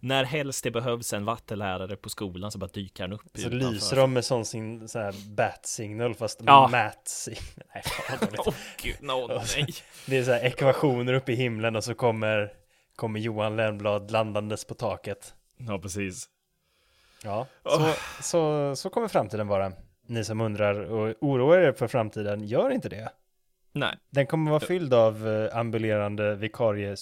när helst det behövs en vattenlärare på skolan så bara dyker han upp Så utanför. lyser de med sån sin så här bat-signal fast Ja. mat-signal. Nej, fan. Åh gud, no, nej. Det är så här ekvationer uppe i himlen och så kommer, kommer Johan Lennblad landandes på taket. Ja, precis. Ja, så, så, så kommer framtiden vara. Ni som undrar och oroar er för framtiden, gör inte det. Nej. Den kommer vara fylld av eh, ambulerande vikarie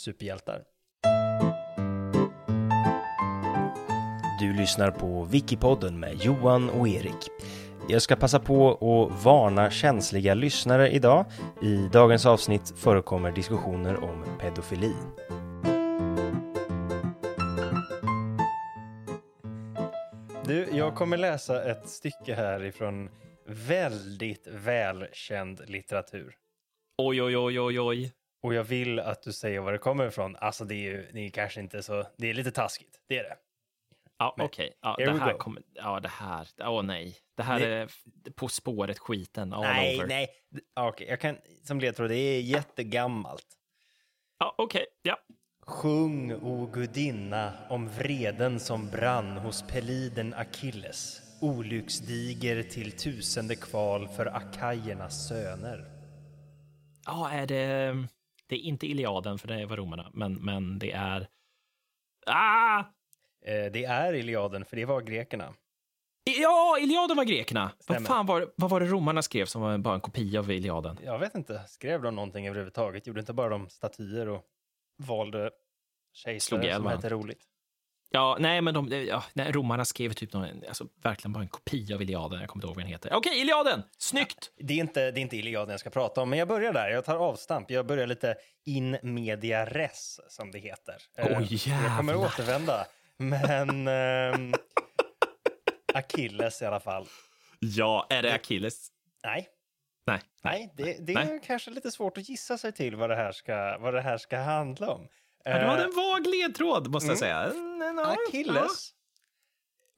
Du lyssnar på Wikipodden med Johan och Erik. Jag ska passa på att varna känsliga lyssnare idag. I dagens avsnitt förekommer diskussioner om pedofili. Du, jag kommer läsa ett stycke här ifrån väldigt välkänd litteratur. Oj, oj, oj, oj, oj. Och jag vill att du säger var det kommer ifrån. Alltså det är ju, det är kanske inte så, det är lite taskigt, det är det. Ja, okej. Ja, here det här kommer... Ja, det här. Åh nej. Det här Det- är På spåret skiten all nej, over. nej. Ja, Okej, jag kan som ledtråd, det är jättegammalt. Ja, okej. Ja. Sjung, o gudinna, om vreden som brann hos peliden Achilles, olycksdiger till tusende kval för akajernas söner. Ja, är det... Det är inte Iliaden, för det var romarna, men, men det är... Ah! Eh, det är Iliaden, för det var grekerna. Ja, Iliaden var grekerna. Stämmer. Vad fan var, vad var det romarna skrev som var bara en kopia av Iliaden? Jag vet inte, skrev de någonting överhuvudtaget? Gjorde inte bara de statyer och valde kejsare som hette roligt? Ja, nej, men de, ja, nej, romarna skrev typ någon, alltså, verkligen bara en kopia av Iliaden. Jag kommer inte ihåg vad den heter. Okej, Iliaden! Snyggt! Det är, inte, det är inte Iliaden jag ska prata om, men jag börjar där. Jag tar avstamp. Jag börjar lite in media res, som det heter. Eh, Oj, Jag kommer återvända. Men ehm, Achilles i alla fall. Ja, är det Achilles? Nej, Nej. nej det, det Nej. är kanske lite svårt att gissa sig till vad det här ska, vad det här ska handla om. Ja, du hade Eh, en vag ledtråd, måste jag säga. Mm, ja, Achilles.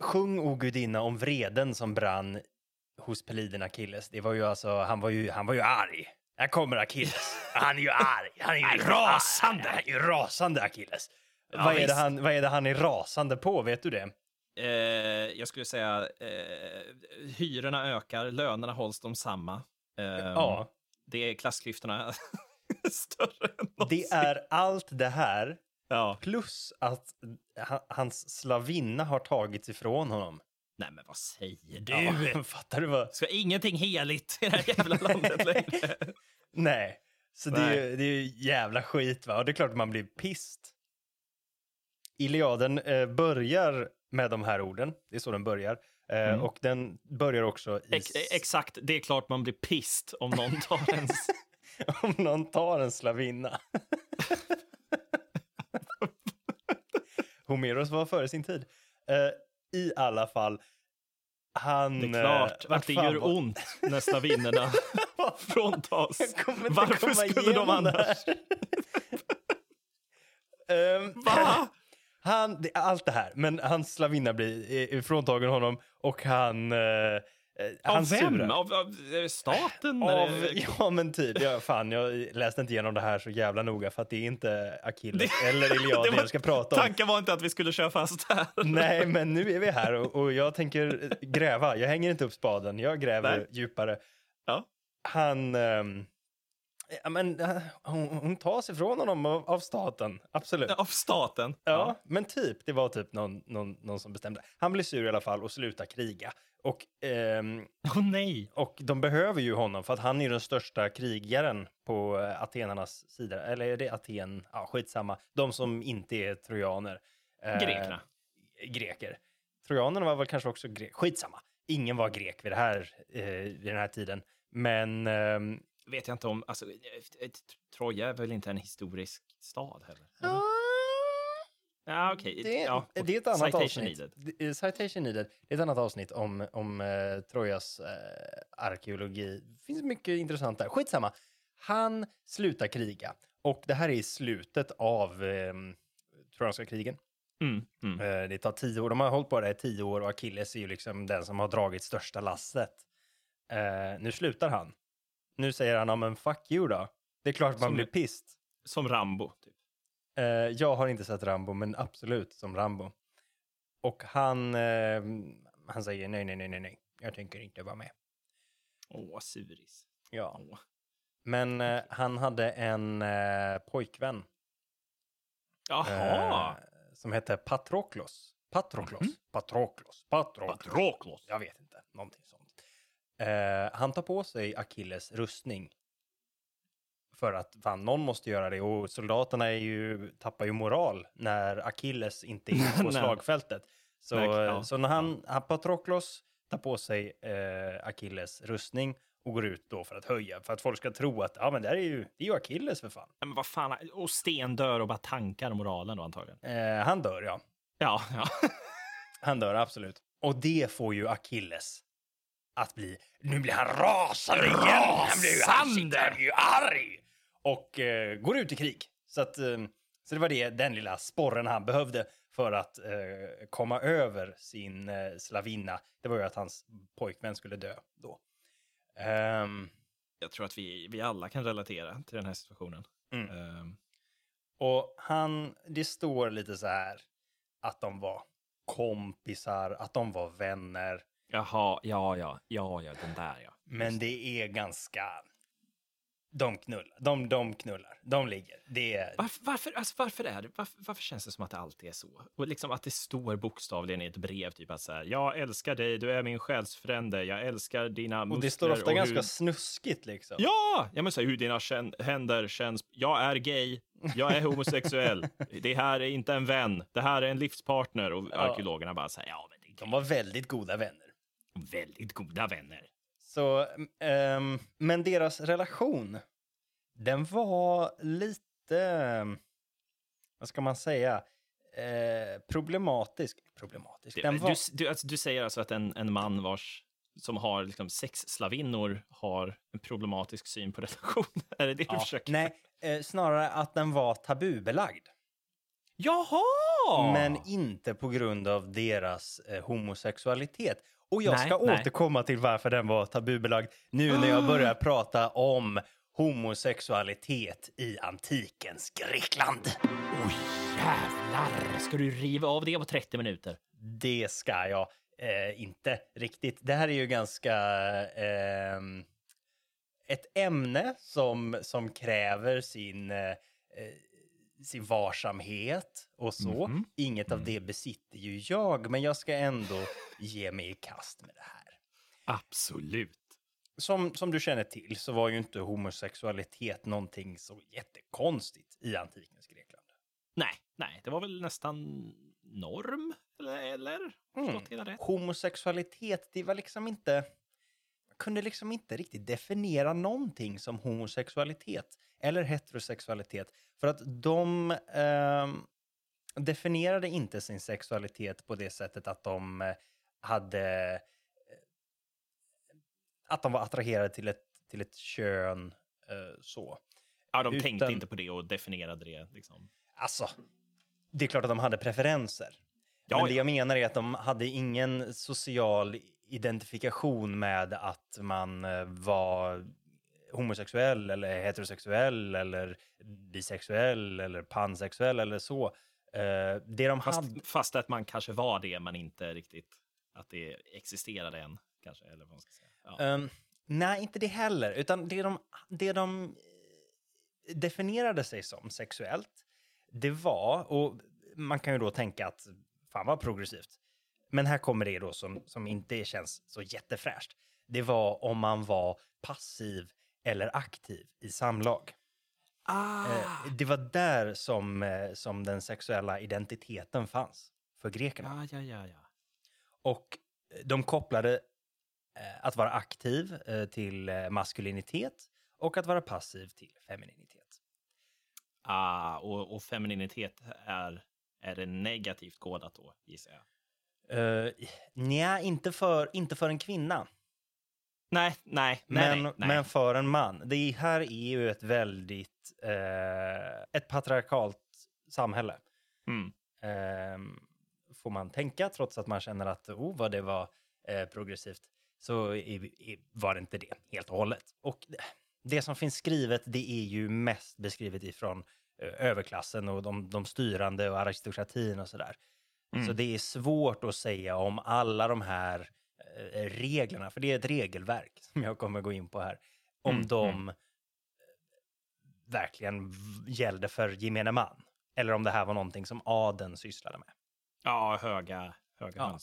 Sjung, o gudinna, om vreden som brann hos peliden Achilles. Det var ju alltså, han var ju, han var ju arg. Här kommer Achilles. Han är ju arg. Han är ju Rasande. Han är ju rasande Achilles. Ja, vad, är det han, vad är det han är rasande på? Vet du det? Eh, jag skulle säga eh, hyrorna ökar, lönerna hålls de samma. Eh, Ja, Det är klassklyftorna större än det någonsin. är allt det här Ja. plus att ha- hans slavinna har tagits ifrån honom. Nej, men vad säger du? Ja, fattar du vad? Ska ingenting heligt i det här jävla landet längre? Nej, så det är, ju- det är ju jävla skit va? Och det är klart att man blir pist. Iliaden eh, börjar med de här orden, det är så den börjar. Eh, Mm. Och den börjar också i... Ex exakt, det är klart man blir pist om någon tar ens... om någon tar en slavinna. Homeros var före sin tid. Eh, I alla fall, han... Det är klart eh, vart att det gör var- ont när slavinnorna fråntas. Varför skulle de annars? Ehm, Va? Han, det, allt det här, men hans slavinna blir eh, fråntagen honom och han... Eh, eh, han Av vem? surar. Av, av eh, staten? Av, ja men typ, ja, fan jag läste inte igenom det här så jävla noga för att det är inte Achilles eller Iliaden jag ska prata om. Tanken var inte att vi skulle köra fast här. Nej men nu är vi här och, och jag tänker gräva, jag hänger inte upp spaden, jag gräver Nej. djupare. Ja. Han, ehm, ja men eh, hon, hon tas ifrån honom av, av staten, absolut. Av staten? Ja, men typ. Det var typ någon, någon, någon som bestämde. Han blir sur i alla fall och slutar kriga. Och, ehm, Åh nej. och de behöver ju honom för att han är ju den största krigaren på eh, atenarnas sida. Eller är det Aten? Ja, skitsamma. De som inte är trojaner. Eh, Grekerna. Greker. Trojanerna var väl kanske också greker. Skitsamma. Ingen var grek vid, det här, eh, vid den här tiden. Men ehm, Vet jag inte om... Alltså, Troja är väl inte en historisk stad heller? eller? Ja, okej. Det, ja. det är ett annat Citation avsnitt. needed. Det är- Citation needed. Det är ett annat avsnitt om, om eh, Trojas eh, arkeologi. Det finns mycket intressant där. Skitsamma. Han slutar kriga. Och det här är i slutet av eh, Trojanska krigen. Mm, mm. Eh, det tar tio år. De har hållit på det i tio år och Achilles är ju liksom den som har dragit största lasset. Eh, nu slutar han. Nu säger han, ja men fuck you då. Det är klart att man Som- blir pist. Som Rambo. Typ. Eh, jag har inte sett Rambo, men absolut som Rambo. Och han, eh, han säger nej, nej, nej, nej, nej, jag tänker inte vara med. Åh, suris. Ja. Åh. Men eh, han hade en eh, pojkvän Jaha! eh, som hette Patroklos. Patroklos. Mhm. Patroklos. Patroklos. Patroklos. Jag vet inte, någonting sånt. Eh, han tar på sig Achilles rustning. För att fan, någon måste göra det och soldaterna är ju, tappar ju moral när Achilles inte är på slagfältet. Så, ja. så när han, han Patroklos tar på sig eh, Achilles rustning och går ut då för att höja, för att folk ska tro att ja, men det här är ju, det är ju Achilles för fan. Men vad fan, och Sten dör och bara tankar moralen då antagligen. Eh, han dör, ja. Ja, ja. Han dör absolut. Och det får ju Achilles att bli, nu blir han rasande igen. Han blir han sitter, han blir ju arg. Och eh, går ut i krig. Så, att, eh, så det var det, den lilla sporren han behövde för att eh, komma över sin eh, slavinna. Det var ju att hans pojkvän skulle dö då. Ehm, Jag tror att vi, vi alla kan relatera till den här situationen. Mm. Ehm, och han, det står lite så här att de var kompisar, att de var vänner. Jaha, ja, ja, ja, ja, den där ja. Men det är ganska... De knullar, de, de knullar, de ligger. Det är... Varför, varför, alltså, varför, är det, varför, varför känns det som att det alltid är så? Och liksom att det står bokstavligen i ett brev, typ att så här, jag älskar dig, du är min själsfrände, jag älskar dina muskler. Och det står ofta ganska hur... snuskigt liksom. Ja, ja men så här, hur dina kän- händer känns. Jag är gay, jag är homosexuell. det här är inte en vän, det här är en livspartner. Och Ja. arkeologerna bara säger ja, men det De är var väldigt goda vänner. Väldigt goda vänner. Så, ehm, men deras relation, den var lite, vad ska man säga, eh, problematisk. Problematisk. Den var, Du, du, alltså, du säger alltså att en, en man vars som har liksom sex slavinnor har en problematisk syn på relationer? Är det det du ja, försöker? nej, eh, snarare att den var tabubelagd. Jaha! Men inte på grund av deras eh, homosexualitet. Och jag Nej, ska nej. återkomma till varför den var tabubelagd nu när jag börjar prata om homosexualitet i antikens Grekland. Oj, jävlar! Ska du riva av det på 30 minuter? Det ska jag eh, inte riktigt. Det här är ju ganska ehm, ett ämne som, som kräver sin, eh, eh, sin varsamhet och så. Mhm. Inget av det besitter ju jag, men jag ska ändå ge mig i kast med det här. Absolut. Som, som du känner till så var ju inte homosexualitet någonting så jättekonstigt i antikens Grekland. Nej, nej, det var väl nästan norm, eller? eller? Mm. Homosexualitet, det var liksom inte... Kunde liksom inte riktigt definiera någonting som homosexualitet eller heterosexualitet. För att de ehm, definierade inte sin sexualitet på det sättet att de eh, hade... eh, Att de var attraherade till ett, till ett kön eh, så. Ja, de Utan- tänkte inte på det och definierade det. Liksom. Alltså, det är klart att de hade preferenser. Ja, Men det ja. jag menar är att de hade ingen social identifikation med att man eh, var homosexuell eller heterosexuell eller bisexuell eller pansexuell eller så. Eh, det de Fast, hade... fast att man kanske var det, men inte riktigt att det existerade än. Kanske, eller vad man ska säga. Ja. Ehm, nej, inte det heller. Utan det de, det de eh, definierade sig som sexuellt, det var, och man kan ju då tänka att fan vad progressivt. Men här kommer det då som, som inte känns så jättefräscht. Det var om man var passiv eller aktiv i samlag. Ah, Eh, det var där som, eh, som den sexuella identiteten fanns för grekerna. ja, ja, ja, ja. Och de kopplade eh, att vara aktiv eh, till eh, maskulinitet och att vara passiv till femininitet. Ah, och, och femininitet är, är det negativt kodat då, gissar jag. Uh, nej, inte för, inte för en kvinna, Nej, nej, nej, men, nej, men för en man. Det här är ju ett väldigt eh, ett patriarkalt samhälle. Mm. Ehm, får man tänka, trots att man känner att oh, vad det var eh, progressivt, så är, är, var det inte det helt och hållet. Och det, det som finns skrivet, det är ju mest beskrivet ifrån eh, överklassen och de, de styrande och aristokratin och sådär. Mm. Så det är svårt att säga om alla de här eh, reglerna, för det är ett regelverk som jag kommer gå in på här, om Mm, de verkligen v- gällde för gemene man. Eller om det här var någonting som adeln sysslade med. Ja, höga, höga Ja.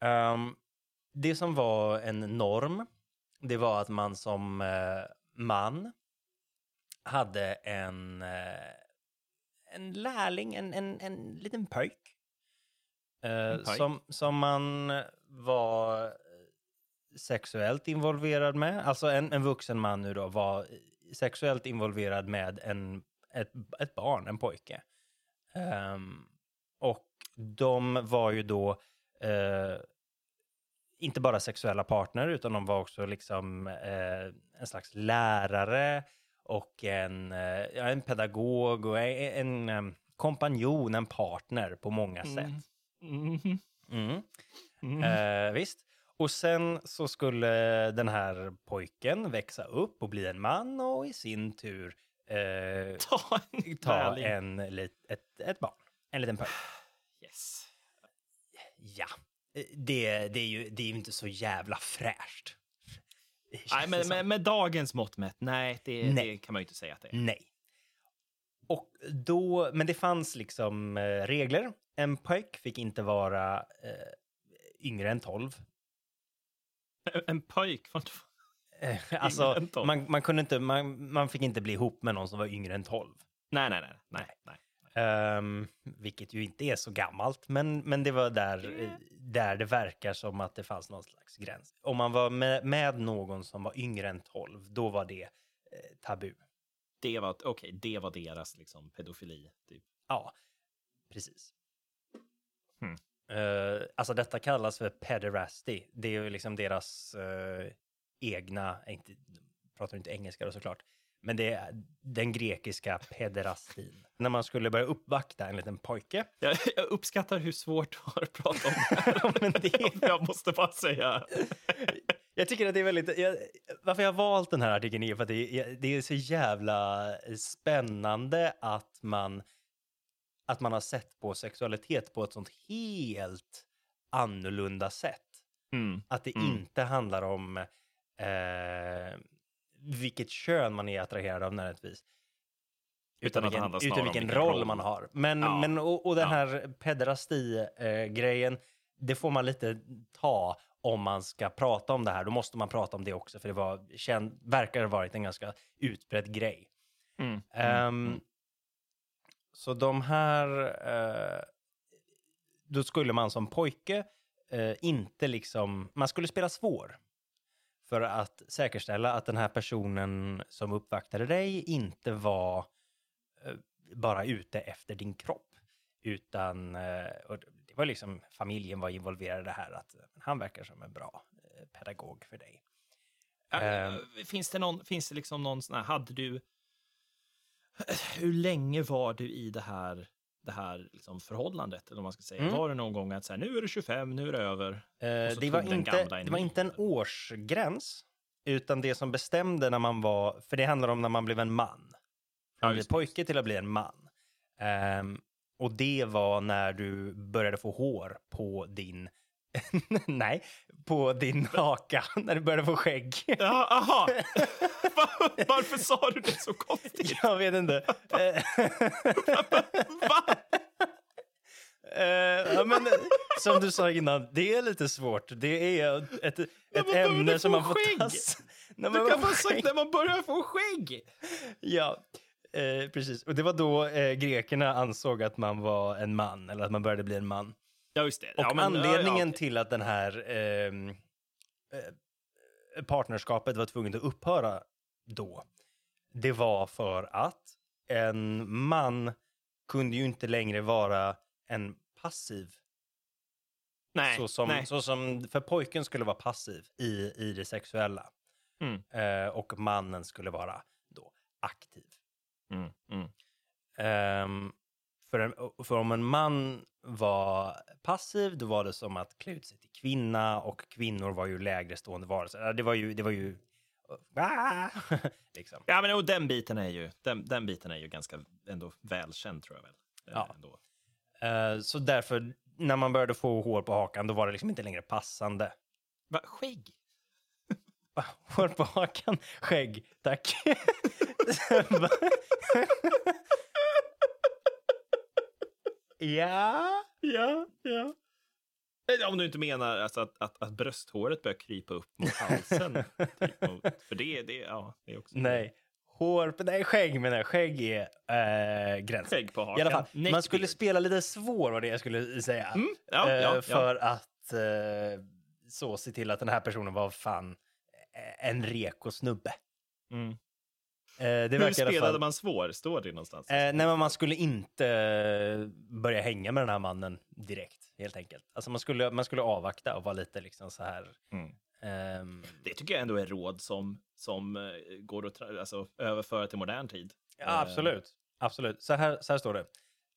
Ehm, det som var en norm, det var att man som eh, man hade en, eh, en lärling, en, en, en liten pojk. Eh. Som, som man var sexuellt involverad med. Alltså en, en vuxen man nu då var sexuellt involverad med en, ett, ett barn, en pojke. Ehm, och de var ju då eh, inte bara sexuella partner, utan de var också liksom eh, en slags lärare och en, ja, en pedagog och en, en em, kompanjon, en partner på många sätt. Mhm. Mm. Mm. Eh, visst. Och sen så skulle den här pojken växa upp och bli en man och i sin tur eh, Ta en ta en, lit- ett, ett barn. En liten pojke. Yes. Ja, Eh, det, det, är ju, det är ju inte så jävla fräscht. Nej, men med, med dagens mått mätt, nej det, Nej. det kan man ju inte säga att det är. Nej. Och då, men det fanns liksom eh, regler. En pojk fick inte vara eh, yngre än 12. En pojk. Eh, alltså, än 12. man, man, kunde inte, man, man fick inte bli ihop med någon som var yngre än 12. Nej, nej, nej. nej, nej. Ehm, vilket ju inte är så gammalt, men, men det var där, eh, där det verkar som att det fanns någon slags gräns. Om man var med, med någon som var yngre än 12, då var det eh, tabu. Det var, okej, det var deras liksom pedofili. Typ. Ja, precis. Eh, alltså detta kallas för pederasty. Det är ju liksom deras eh, egna, inte, pratar inte engelska då såklart, men det är den grekiska pederastin. När man skulle börja uppvakta en liten pojke. Jag, jag uppskattar hur svårt du har att prata om det här. Men det- Jag måste bara säga. Jag tycker att det är väldigt... Jag, varför jag har valt den här artikeln är för att det det är så jävla spännande att man, att man har sett på sexualitet på ett sånt helt annorlunda sätt. Mm. Att det Mm. inte handlar om eh, vilket kön man är attraherad av nödvändigtvis. Utan det vilken, utan vilken vilken roll, roll. man har. Men, Ja. men och, och den Ja. här pederasti-grejen, det får man lite ta om man ska prata om det här. Då måste man prata om det också, för det var, känd, verkar ha varit en ganska utbredd grej. Mm. Ehm, Så de här... eh, då skulle man som pojke eh, inte liksom... Man skulle spela svår för att säkerställa att den här personen som uppvaktade dig inte var eh, bara ute efter din kropp. Utan eh, det var liksom familjen var involverad i det här att eh, han verkar som en bra eh, pedagog för dig. Ehm. finns det någon, finns det liksom någon sån här, hade du, hur länge var du i det här, det här liksom förhållandet, eller man ska säga? Mm. Var det någon gång att så här, nu är du 25, nu är det över? Eh, det, var inte, det var inte en årsgräns, utan det som bestämde när man var, för det handlar om när man blev en man. Från Ja, bli pojke till att bli en man. Ehm, och det var när du började få hår på din, nej, på din haka, när du började få skägg. Ja, aha! Varför sa du det så konstigt? Jag vet inte. Va? Eh, ja, men, som du sa innan, det är lite svårt. Det är ett, ett ämne som man får tas. När Du man kan får bara sagt när man börjar få skägg. Ja, eh, precis. Och det var då eh, grekerna ansåg att man var en man, eller att man började bli en man. Ja, just det. Och ja, men, anledningen ja, ja, till att den här ehm, eh, partnerskapet var tvunget att upphöra då, det var för att en man kunde ju inte längre vara en passiv Nej, så som, nej. så som för pojken skulle vara passiv i, i det sexuella Mm. eh, och mannen skulle vara då aktiv. Mm, mm. Ehm, för, en, för om en man var passiv, då var det som att klä ut sig till kvinna och kvinnor var ju lägre stående varelser. Det var ju, det var ju Ah! liksom. Ja, men och den biten är ju, den, den biten är ju ganska ändå välkänd tror jag väl. Eh, Ja. Ändå. Eh, så därför, när man började få hår på hakan, då var det liksom inte längre passande. Va, skägg? Va? Hår på hakan, skägg, tack. ja. Ja, ja. Eh, Om du inte menar alltså att, att, att brösthåret börjar krypa upp mot halsen. typ mot, för det, det, ja, det är också... Nej, hår nej, skägg menar jag. Skägg är äh, gränsen. Skägg på hakan. I alla fall, Neck man skulle beard. spela lite svår var det jag skulle säga. Mm, ja, Eh, ja, ja. för att eh, så se till att den här personen var fan en reko snubbe. Mm. Eh, det Hur spelade man svår? Står det någonstans? Eh, nej, men man skulle inte eh, börja hänga med den här mannen direkt, helt enkelt. Alltså man skulle, man skulle avvakta och vara lite liksom så här... Mm. ehm, Det tycker jag ändå är råd som, som eh, går att alltså, överföra till modern tid. ja, absolut. Absolut. Så här, så här står det.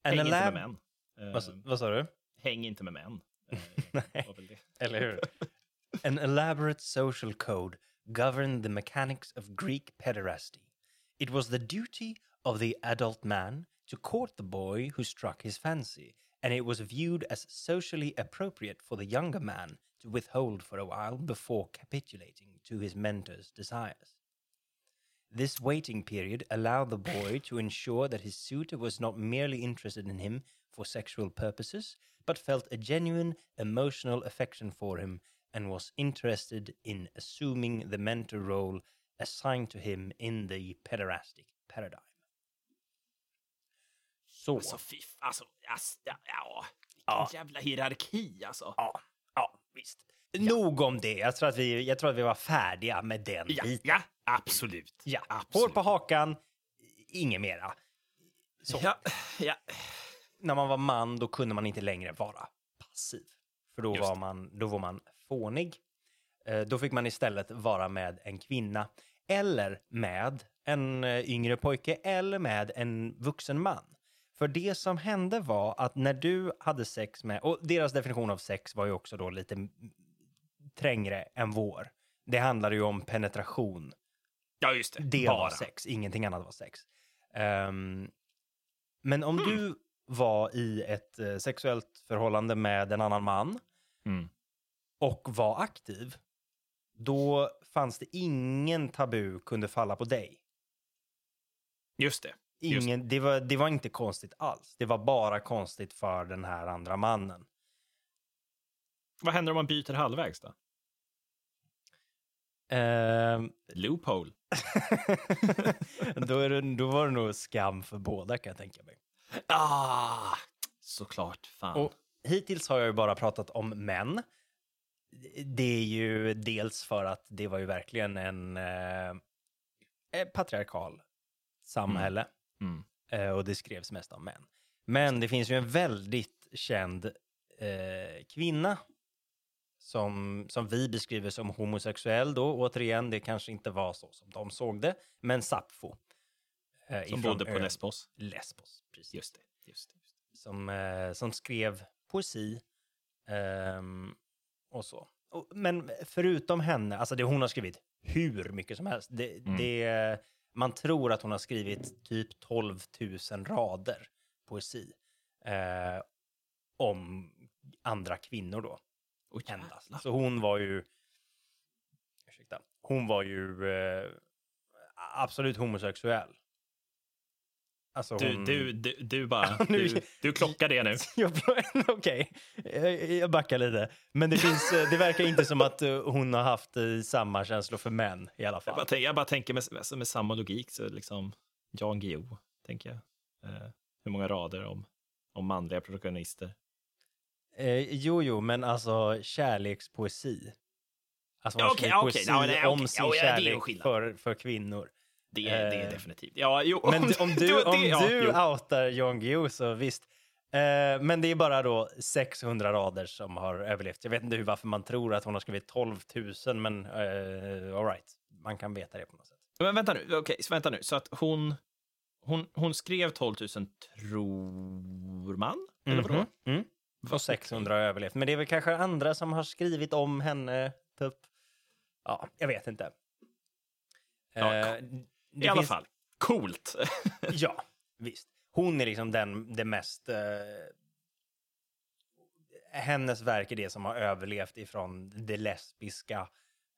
Häng inte med män. Eh, Vad, s- vad sa du? häng inte med män. Nej. Eller hur? An elaborate social code governed the mechanics of Greek pederasty. It was the duty of the adult man to court the boy who struck his fancy, and it was viewed as socially appropriate for the younger man to withhold for a while before capitulating to his mentor's desires. This waiting period allowed the boy to ensure that his suitor was not merely interested in him for sexual purposes, but felt a genuine emotional affection for him and was interested in assuming the mentor role assigned to him in the pederastic paradigm. Så. Alltså, fy, alltså, ass, ja, ja, vilken Ja. jävla hierarki alltså. Ja, ja visst. Nog om det. Jag tror, att vi, jag tror att vi var färdiga med den Ja, biten. ja absolut. Ja. Hår absolut. på hakan, inget mera. Så. Ja, ja. När man var man, då kunde man inte längre vara passiv. För då, Just var man, då var man fånig. Eh, Då fick man istället vara med en kvinna eller med en eh, yngre pojke eller med en vuxen man. För det som hände var att när du hade sex med, och deras definition av sex var ju också då lite trängre än vår. Det handlade ju om penetration. ja, just det. Det Bara. var sex, ingenting annat var sex. Ehm, men om du var i ett eh, sexuellt förhållande med en annan man Mm. och var aktiv, då fanns det ingen tabu kunde falla på dig. Just det. Just Ingen, det, var, det var inte konstigt alls. Det var bara konstigt för den här andra mannen. Vad händer om man byter halvvägs då? Ehm, Loophole. då, är det, då var det nog skam för båda kan jag tänka mig. Ah, såklart. Fan. Och hittills har jag ju bara pratat om män. Det är ju dels för att det var ju verkligen en eh, eh, patriarkal samhälle Mm. eh, och det skrevs mest om män. Men det finns ju en väldigt känd eh, kvinna som, som vi beskriver som homosexuell då. Återigen, det kanske inte var så som de såg det, men Sappho. eh, Som bodde på Lesbos. Lesbos, precis Just det. Just det. Just det. som, eh, som skrev poesi ehm, och så. Och, men förutom henne, alltså det hon har skrivit hur mycket som helst. Det, Mm. det, man tror att hon har skrivit typ 12 000 rader poesi eh, om andra kvinnor då. Oj, Endast. Så hon var ju, ursäkta, hon var ju eh, absolut homosexuell. Alltså Du, hon... du, du, du bara, Nu- du, du klockar det nu. Jag- Okej, jag, jag backar lite. Men det, finns, eh, det verkar inte som att eh, hon har haft eh, samma känslor för män i alla Jag fall. bara, tänk, jag bara tänker med, med, med samma logik, så liksom Jan Guillou, tänker jag. Eh, hur många rader om, om manliga protagonister? Eh, jo, jo, men alltså kärlekspoesi. Alltså poesi okej. Ja, nej, okej. om sin Ja, kärlek för, för kvinnor. Det, är- det är Eh, definitivt. Ja, jo, Men d- om du, det- om ja, du jo. outar Jan Guillou så visst. Eh, men det är bara då 600 rader som har överlevt. Jag vet inte hur, varför man tror att hon har skrivit 12 000, men uh, all right. Man kan veta det på något sätt. Men vänta nu, okej, så vänta nu. Så att hon, hon, hon skrev 12 000, tror man? Eller vadå? Mhm. Mm. Och 600 har överlevt. Men det är väl kanske andra som har skrivit om henne, typ. Ja, jag vet inte. Ja, Det I alla finns- fall, coolt. Ja, visst. Hon är liksom den, det mest... Eh, hennes verk är det som har överlevt ifrån det lesbiska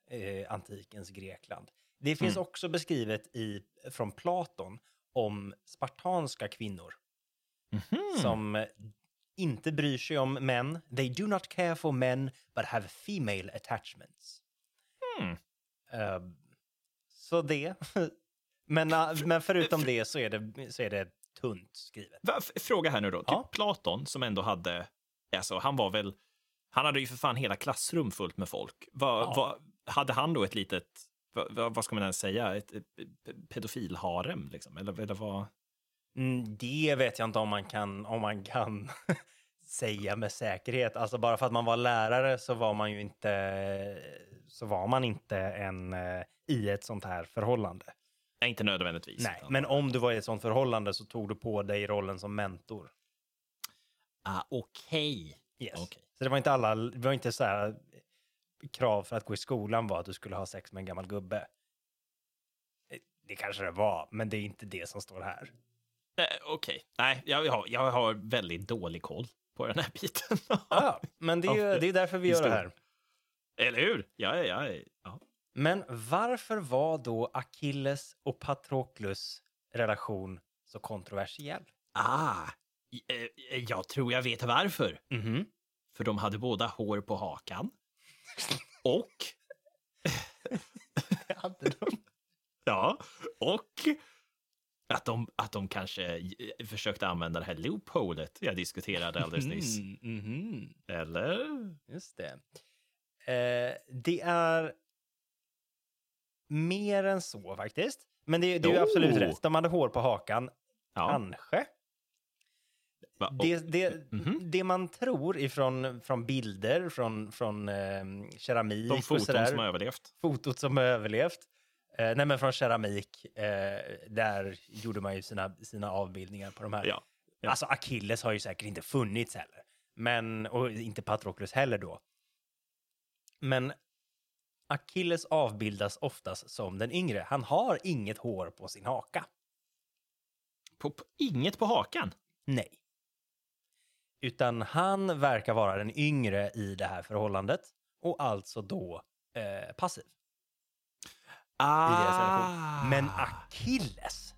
eh, antikens Grekland. Det finns Mm. också beskrivet i, från Platon om spartanska kvinnor Mhm. som eh, inte bryr sig om män. They do not care for men but have female attachments. Mm. Eh, så det. men, eh, men förutom det så är det, så är det tunt skrivet. Fråga här nu då. Ja. Typ Platon som ändå hade, alltså han var väl, han hade ju för fan hela klassrum fullt med folk. Va, Ja. va, hade han då ett litet, va, va, vad ska man ens säga, ett, ett, ett pedofilharem liksom? Eller, eller vad? Mm, det vet jag inte om man kan, om man kan säga med säkerhet. Alltså bara för att man var lärare så var man ju inte, så var man inte en, eh, i ett sånt här förhållande. Nej, inte nödvändigtvis. Nej, utan- men om du var i ett sånt förhållande så tog du på dig rollen som mentor. Ah, Okej. Yes. Okej. Så det var inte alla, det var inte så här krav för att gå i skolan var att du skulle ha sex med en gammal gubbe. Eh, Det kanske det var, men det är inte det som står här. Eh, Okej. Nej, jag har, jag har väldigt dålig koll på den här biten. Ja, men det är ju det är därför vi gör det här. Eller hur? Ja, ja, ja. Men varför var då Achilles och Patroklus relation så kontroversiell? Ah, i- eh, jag tror jag vet varför. Mhm. För de hade båda hår på hakan. Och, Det hade de. ja, och att de, att de kanske eh, försökte använda det här loopholet jag diskuterade alldeles nyss. Mhm, mhm. Eller? Just det. Eh, det är mer än så faktiskt. Men det, det är ju Oh. absolut rätt. De hade hår på hakan. Ja. Kanske. Va- och- Det, det, Mhm. det man tror ifrån från bilder, från, från eh, keramik De och foton sådär, som har överlevt. fotot som har överlevt. Eh, nej, men från keramik, eh, där gjorde man ju sina, sina avbildningar på de här. Ja. Ja. Alltså Achilles har ju säkert inte funnits heller. Men, och inte Patroclus heller då. Men Achilles avbildas oftast som den yngre. Han har inget hår på sin haka. På, på, inget på hakan. Nej. Utan han verkar vara den yngre i det här förhållandet och alltså då eh, passiv. Ah. Men Achilles,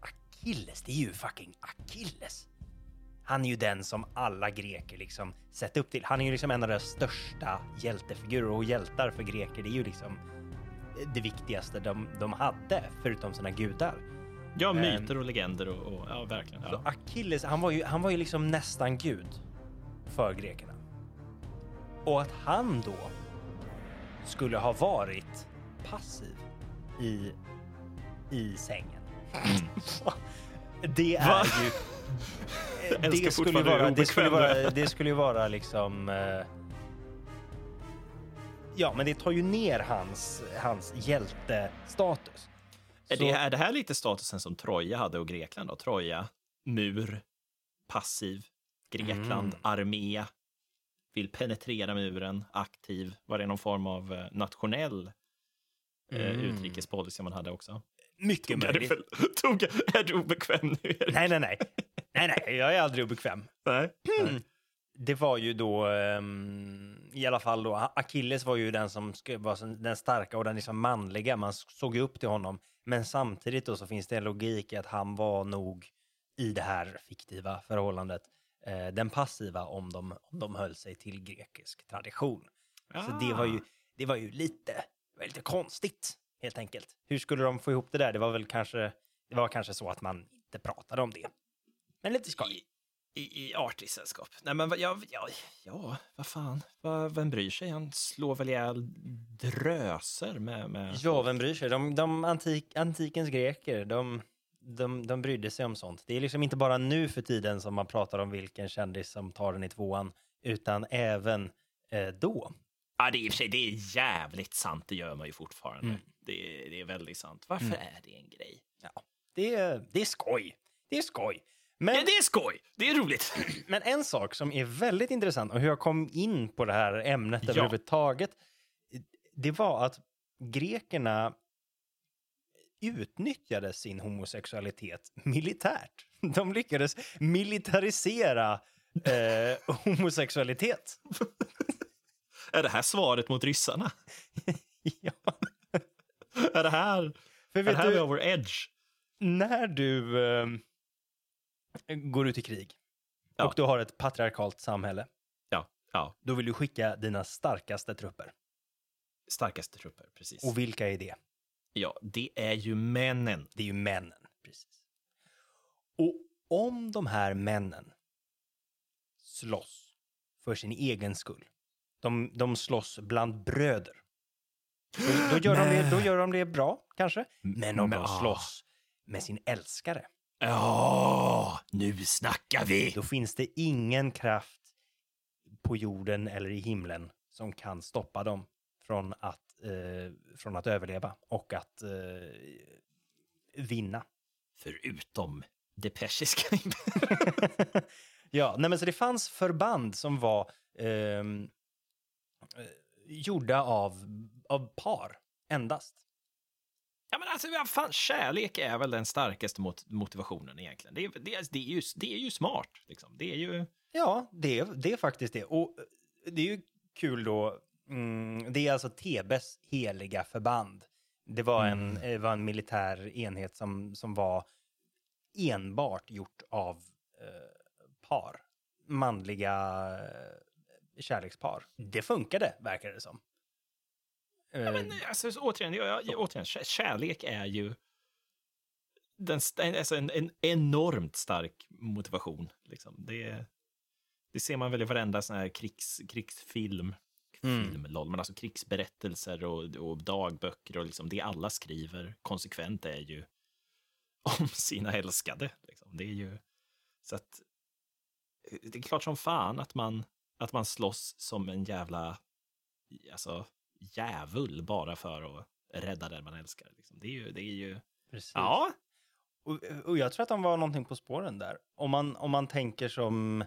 Achilles, det är ju fucking Achilles. Han är ju den som alla greker liksom sett upp till. Han är ju liksom en av deras största hjältefigurer och hjältar för greker. Det är ju liksom det viktigaste de, de hade, förutom sina gudar. Ja, Ehm. myter och legender och, och ja, verkligen. Så Ja. Achilles, han var, ju, han var ju liksom nästan gud för grekerna. Och att han då skulle ha varit passiv i, i sängen. det är Va? ju... Det skulle, vara, det, skulle vara, det skulle vara liksom... eh, Ja, men det tar ju ner hans, hans hjältestatus. Är, det, är det här lite statusen som Troja hade och Grekland? Då? Troja, mur, passiv, Grekland, Mm. armé, vill penetrera muren, aktiv. Var det någon form av eh, nationell eh, Mm. utrikespolicy man hade också? Mycket Tog möjligt. väl- Tog, är du obekväm nu? Nej, nej, nej. Nej, nej, jag är aldrig obekväm. Nej. Det var ju då, ehm, i alla fall då, Achilles var ju den som var den starka och den liksom manliga. Man såg ju upp till honom. Men samtidigt då så finns det en logik i att han var nog i det här fiktiva förhållandet eh, den passiva om de, om de höll sig till grekisk tradition. Så det var ju, det var ju lite, det var lite konstigt helt enkelt. Hur skulle de få ihop det där? Det var väl kanske, det var kanske så att man inte pratade om det. Men lite skoj. I, i, artigt sällskap. Nej, men ja, ja, ja, vad fan. Vad, vem bryr sig? Han slår väl ihjäl dröser med... med... Ja, vem bryr sig? De, de antik, antikens greker, de, de, de brydde sig om sånt. Det är liksom inte bara nu för tiden som man pratar om vilken kändis som tar den i tvåan, utan även eh, då. Ja, det är i och för sig det är jävligt sant. Det gör man ju fortfarande. Mm. Det, är, det är väldigt sant. Varför Mm. är det en grej? Det, är- det är skoj. Det är skoj. Men, Ja, det är skoj! Det är roligt. men en sak som är väldigt intressant och hur jag kom in på det här ämnet Ja. överhuvudtaget, det var att grekerna utnyttjade sin homosexualitet militärt. De lyckades militarisera eh, homosexualitet. Är det här svaret mot ryssarna? ja. Är det här, För är det vet här vi du, har vår edge? när du eh, går ut i krig Ja. och du har ett patriarkalt samhälle, Ja, ja. då vill du skicka dina starkaste trupper. Starkaste trupper, precis. Och vilka är det? Ja, det är ju männen. Det är ju männen. Precis. Och om de här männen slåss för sin egen skull, de, de slåss bland bröder, då, då, gör de det, då gör de det bra, kanske. Men om de ah. slåss med sin älskare, Ja, nu snackar vi! då finns det ingen kraft på jorden eller i himlen som kan stoppa dem från att, eh, från att överleva och att eh, vinna. Förutom det persiska ja, nej men så det fanns förband som var ehm, eh, gjorda av, av par endast. Ja, men alltså, vad fan, kärlek är väl den starkaste mot motivationen egentligen. Det är, det, det, är ju, det är ju smart, liksom. Det är ju... Ja, det, är- det är faktiskt det. Och eh, det är ju kul då. Mm, det är alltså Tebes heliga förband. Det var en, Mm. eh, var en militär enhet som, som var enbart gjort av eh, par. Manliga eh, kärlekspar. Det funkade, verkar det som. Ja, Eh, men, alltså, så återigen, jag, jag, återigen, kär- kärlek är ju den, alltså en, en enormt stark motivation. Liksom. Det, det ser man väl i varenda sån här krigs, krigsfilm. Mm. Film, lol, men alltså krigsberättelser och, och dagböcker och liksom det alla skriver konsekvent är ju om sina älskade. Liksom. Det är ju så att det är klart som fan att man, att man slåss som en jävla alltså, djävul bara för att rädda den man älskar. Liksom. Det är ju, det är ju, precis. ja, Och, och jag tror att de var någonting på spåren där. Om man, om man tänker som,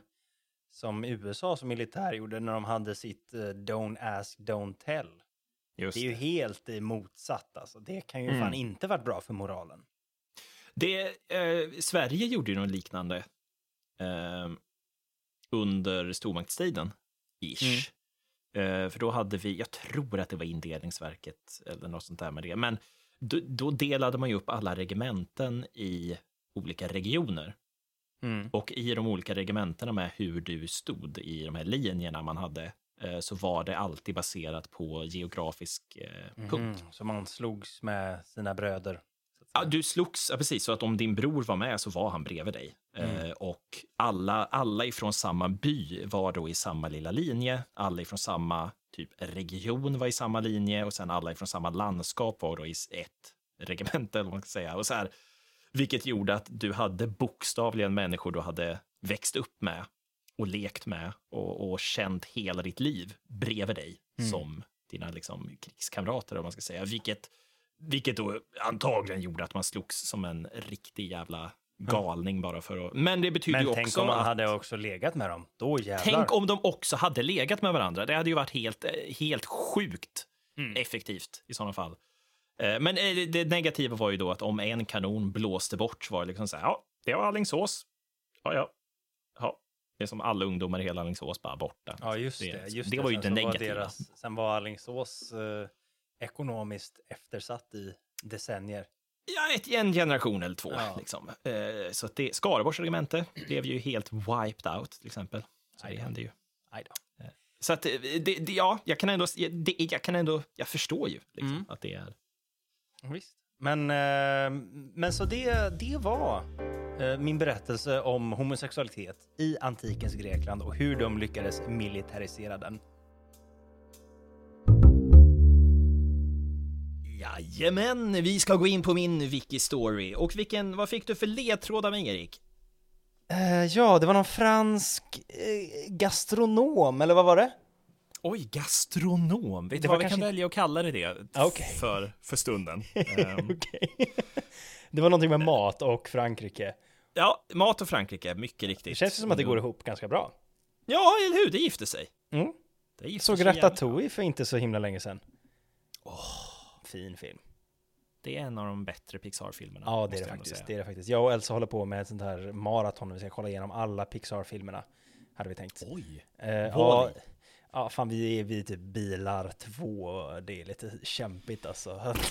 som USA som militär gjorde när de hade sitt eh, Don't ask, don't tell. just Det är ju helt eh, motsatt alltså. Det kan ju Mm. fan inte varit bra för moralen. Det, eh, Sverige gjorde ju något liknande eh, under stormaktstiden, ish. Eh, för då hade vi, jag tror att det var indelningsverket eller något sånt där med det, men då, då delade man ju upp alla regementen i olika regioner. Mm. Och i de olika regementena med hur du stod i de här linjerna man hade, eh, så var det alltid baserat på geografisk eh, punkt. Mhm. Så man slogs med sina bröder. Ja, du slogs, ja, precis, så att om din bror var med så var han bredvid dig. Eh, och alla, alla ifrån samma by var då i samma lilla linje. Alla ifrån samma typ region var i samma linje och sen alla ifrån samma landskap var då i ett regemente, eller vad man ska säga. Och så här, vilket gjorde att du hade bokstavligen människor du hade växt upp med och lekt med och, och känt hela ditt liv bredvid dig Mm. som dina liksom, krigskamrater, om man ska säga. Vilket, vilket då antagligen gjorde att man slogs som en riktig jävla galning bara för att... Men det betyder Men ju tänk också om man att... hade också legat med dem. Då jävlar. Tänk om de också hade legat med varandra. Det hade ju varit helt, eh, helt sjukt Mm. effektivt i sådana fall. Eh, Men eh, det- negativa var ju då att om en kanon blåste bort så var det liksom så här, ja, det var Alingsås. Ja, ja. ja. Det är som alla ungdomar i hela Alingsås bara borta. Ja, just Det- det. Just det var ju det var negativa. deras- sen var Alingsås eh, ekonomiskt eftersatt i decennier. Ja, ett, en generation eller två. Ja. Liksom. Eh, så att det, Skaraborgs regemente blev ju helt wiped out, till exempel. Så det hände ju. Då. Så att, eh, det, det, ja, jag kan ändå, det, jag kan ändå, jag förstår ju liksom, Mm. att det är... Visst. Men, eh, men så det, det var eh, min berättelse om homosexualitet i antikens Grekland och hur de lyckades militarisera den. Jajamän, vi ska gå in på min wiki-story. Och vilken, vad fick du för ledtråd av mig, Erik? Eh, ja, det var någon fransk eh, gastronom, eller vad var det? Oj, gastronom. Vet du vad vi kan kanske- välja att kalla det, det Okej. för, för stunden? Okej. det var någonting med mat och Frankrike. ja, mat och Frankrike, mycket riktigt. Det känns som att det går ihop ganska bra. Ja, eller hur? Det gifte sig. Mm. Det gifte Såg Ratatouille för inte så himla länge sedan. Fin film. Det är en av de bättre Pixar-filmerna. Ja, det är det faktiskt. Det är det faktiskt. Jag och Elsa håller på med ett sånt här maraton. Vi ska kolla igenom alla Pixar-filmerna. Hade vi tänkt. Oj! Eh, ja, Wall-E. ja, fan vi är vid typ bilar två. Det är lite kämpigt alltså.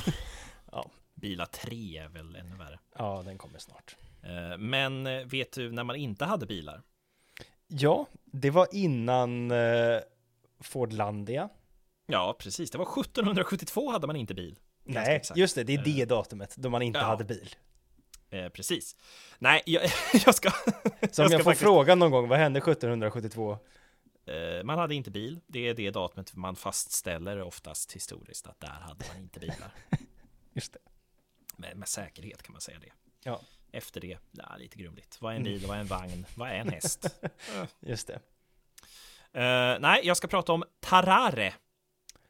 Bila 3 är väl ännu värre. ja, den kommer snart. Eh, Men eh, vet du när man inte hade bilar? Ja, det var innan eh, Fordlandia. Ja, precis. Det var 1772 hade man inte bil. Nej, exakt. just det, det är det datumet då man inte Ja. hade bil. Eh, precis. Nej, jag, jag ska... Så om jag ska jag får faktiskt- fråga någon gång, vad hände 1772? Eh, Man hade inte bil. Det är det datumet man fastställer oftast historiskt att där hade man inte bilar. Just det. Med, med säkerhet kan man säga det. Ja. Efter det, ja, lite grumligt. Vad är en bil? Vad är en vagn? Vad är en häst? Just det. Eh, nej, jag ska prata om Tarare.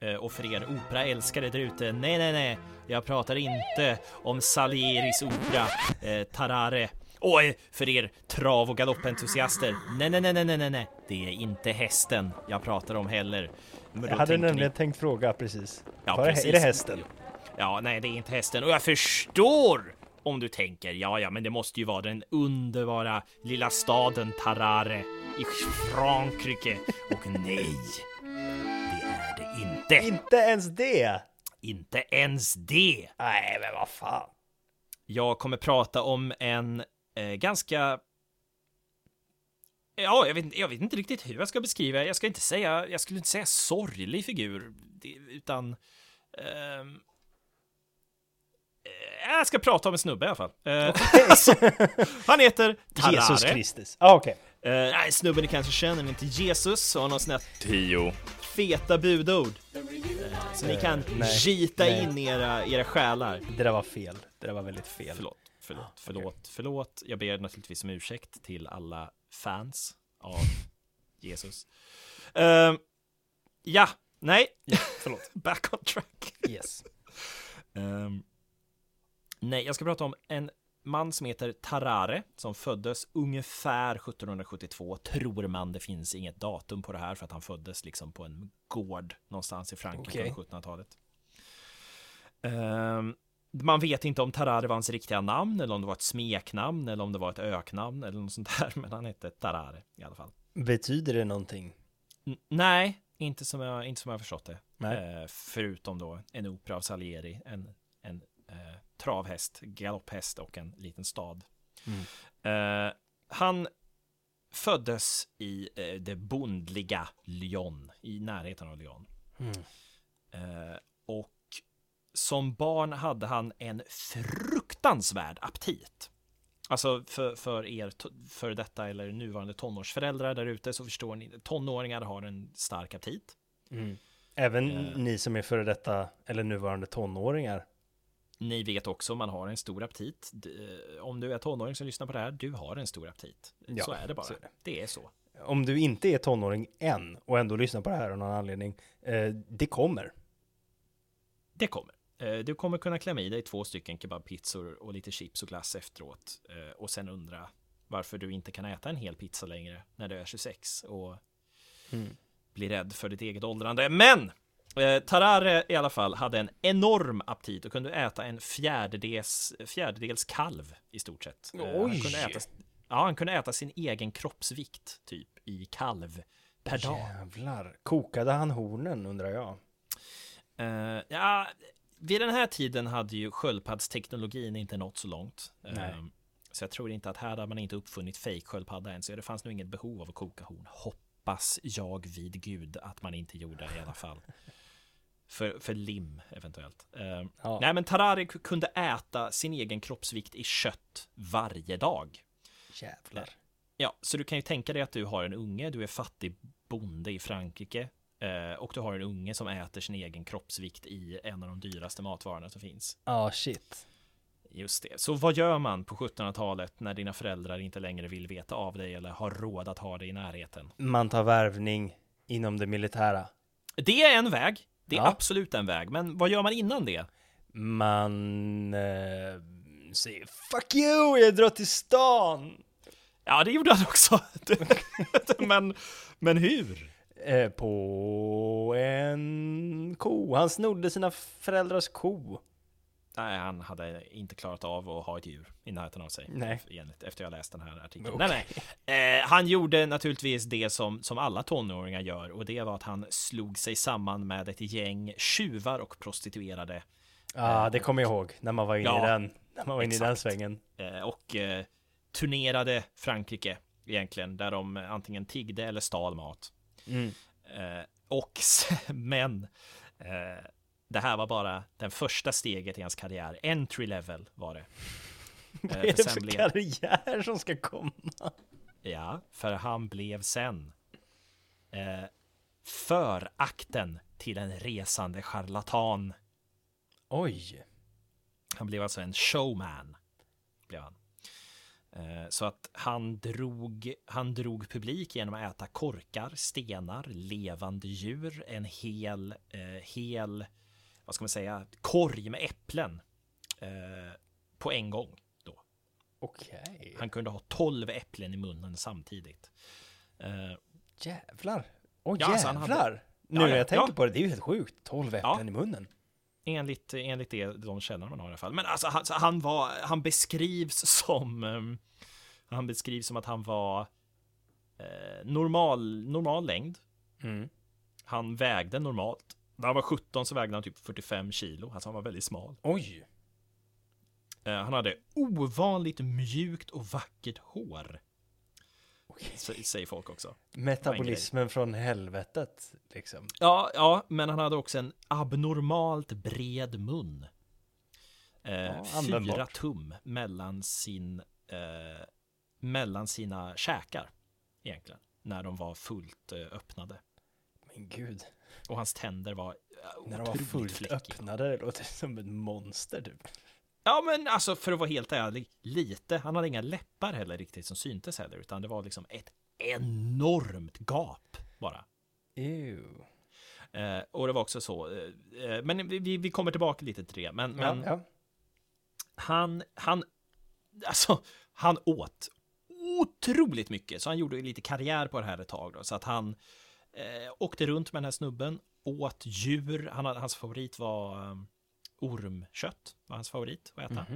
Eh, och för er operaälskare där ute, nej, nej, nej, jag pratar inte om Salieris opera eh, Tarare. Och för er trav och galoppentusiaster, nej, nej, nej, nej, nej, nej, det är inte hästen jag pratar om heller. Jag hade nämligen ni- tänkt fråga precis. Ja, Var precis. är det hästen? Ja, nej, det är inte hästen. Och jag förstår om du tänker, ja, ja, men det måste ju vara den underbara lilla staden Tarare i Frankrike. Och nej, inte. Inte ens det! Inte ens det. Nej, men vad fan. Jag kommer prata om en eh, ganska Ja, jag vet, jag vet inte riktigt hur jag ska beskriva. Jag ska inte säga, jag skulle inte säga sorglig figur, utan ehm, eh, jag ska prata om en snubbe i alla fall. Eh, så, han heter Tarare. Jesus Kristus. Ah, okej. Eh, nej, snubben ni kanske känner, inte Jesus, har någon sån här tio feta budord. Eh, så ni kan nej, gita nej. in era, era själar. Det där var fel. Det där var väldigt fel. Förlåt, förlåt, Ah, förlåt, förlåt. Jag ber naturligtvis om ursäkt till alla fans av Jesus. Ehm, ja, nej, Förlåt. back on track. Yes. Ehm, nej, jag ska prata om en man som heter Tarare som föddes ungefär 1772, tror man. Det finns inget datum på det här för att han föddes liksom på en gård någonstans i Frankrike Okej. på 1700-talet. Ehm, man vet inte om Tarare var hans riktiga namn eller om det var ett smeknamn eller om det var ett öknamn eller något sånt där, men han hette Tarare i alla fall. Betyder det någonting? N- nej, inte som jag, inte som jag förstått det. Eh, förutom då en opera av Salieri, en, en eh, travhäst, galopphäst och en liten stad. Mm. Eh, han föddes i eh, det bondliga Lyon, i närheten av Lyon. Mm. Eh, och som barn hade han en fruktansvärd aptit. Alltså för, för er för detta eller nuvarande tonårsföräldrar där ute så förstår ni, tonåringar har en stark aptit. Mm. Även Eh. ni som är före detta eller nuvarande tonåringar. Ni vet också, man har en stor aptit. Eh, Om du är tonåring som lyssnar på det här, du har en stor aptit. Ja, så är det bara. är det. det är så. Om du inte är tonåring än och ändå lyssnar på det här av någon anledning, eh, det kommer. Det kommer. Eh, Du kommer kunna klämma i dig två stycken kebabpizzor och lite chips och glass efteråt och sen undra varför du inte kan äta en hel pizza längre när du är 26 och Mm. blir rädd för ditt eget åldrande. Men eh, Tarare i alla fall hade en enorm aptit och kunde äta en fjärdedels, fjärdedels kalv i stort sett. Eh, Han Oj! kunde äta, ja, han kunde äta sin egen kroppsvikt typ i kalv per dag. Jävlar. Kokade han hornen undrar jag? Eh, ja, vid den här tiden hade ju sköldpaddsteknologin inte nått så långt. Eh, Nej. så jag tror inte att här hade man inte uppfunnit fejksköldpadda än, så det fanns nog inget behov av att koka horn. Hoppas jag vid gud att man inte gjorde det i alla fall. För, för lim eventuellt. Eh, Ja. Nej, men Tarari kunde äta sin egen kroppsvikt i kött varje dag. Jävlar. Ja, så du kan ju tänka dig att du har en unge, du är fattig bonde i Frankrike eh, och du har en unge som äter sin egen kroppsvikt i en av de dyraste matvarorna som finns. Ja, ah, shit. Just det. Så vad gör man på 1700-talet när dina föräldrar inte längre vill veta av dig eller har råd att ha dig i närheten? Man tar värvning inom det militära. Det är en väg. Det är Ja. absolut en väg. Men vad gör man innan det? Man eh, säger fuck you, jag drar till stan. Ja, det gjorde han också. men, men hur? Eh, på en ko. Han snodde sina föräldrars ko. Nej, han hade inte klarat av att ha ett djur i närheten av sig. Nej. Enligt, efter jag läst den här artikeln. Okej. Nej, nej. Eh, han gjorde naturligtvis det som, som alla tonåringar gör och det var att han slog sig samman med ett gäng tjuvar och prostituerade Ja, det kommer jag ihåg när man var inne Ja, i den, när man var inne i den svängen. eh, och eh, turnerade Frankrike egentligen, där de antingen tiggde eller stal mat. Mm. Eh, och men det här var bara den första steget i hans karriär. Entry level var det. Vad Eh, är det för blev, karriär som ska komma? ja, för han blev sen eh, förakten till en resande charlatan. Oj. Han blev alltså en showman. Blev han. Eh, Så att han drog, han drog publik genom att äta korkar, stenar, levande djur, en hel, eh, hel, vad ska man säga, korg med äpplen eh, på en gång. Då. Okej. Han kunde ha tolv äpplen i munnen samtidigt. Eh, Jävlar. Åh Ja, alltså, han hade- jävlar. Nu när ja, jag tänker ja. på det, det är ju helt sjukt. 12 äpplen i munnen. enligt, enligt det, de källor man har i alla fall. Men alltså han, han var, han beskrivs som, ehm, han beskrivs som att han var eh, normal, normal längd. Mm. Han vägde normalt. När han var 17 så vägde han typ 45 kilo, alltså han var väldigt smal. Oj. Eh, han hade ovanligt mjukt och vackert hår, s- säger folk också. Metabolismen från helvetet, liksom. Ja, ja, men han hade också en abnormalt bred mun. Eh, Ja, fyra tum mellan sin eh, mellan sina käkar egentligen när de var fullt eh, öppnade Men gud. Och hans tänder var eh, När de var fullt fläckiga. öppnade, det låter som ett monster typ. Ja, men alltså för att vara helt ärlig, lite. Han hade inga läppar heller riktigt som syntes heller, utan det var liksom ett enormt gap bara. Ew. Eh, och det var också så, eh, eh, men vi, vi- kommer tillbaka lite till det, men, men Ja, ja. han, han, alltså, han åt otroligt mycket, så han gjorde lite karriär på det här ett tag då, så att han eh, åkte runt med den här snubben, åt djur, han, hans favorit var um, ormkött, var hans favorit att äta.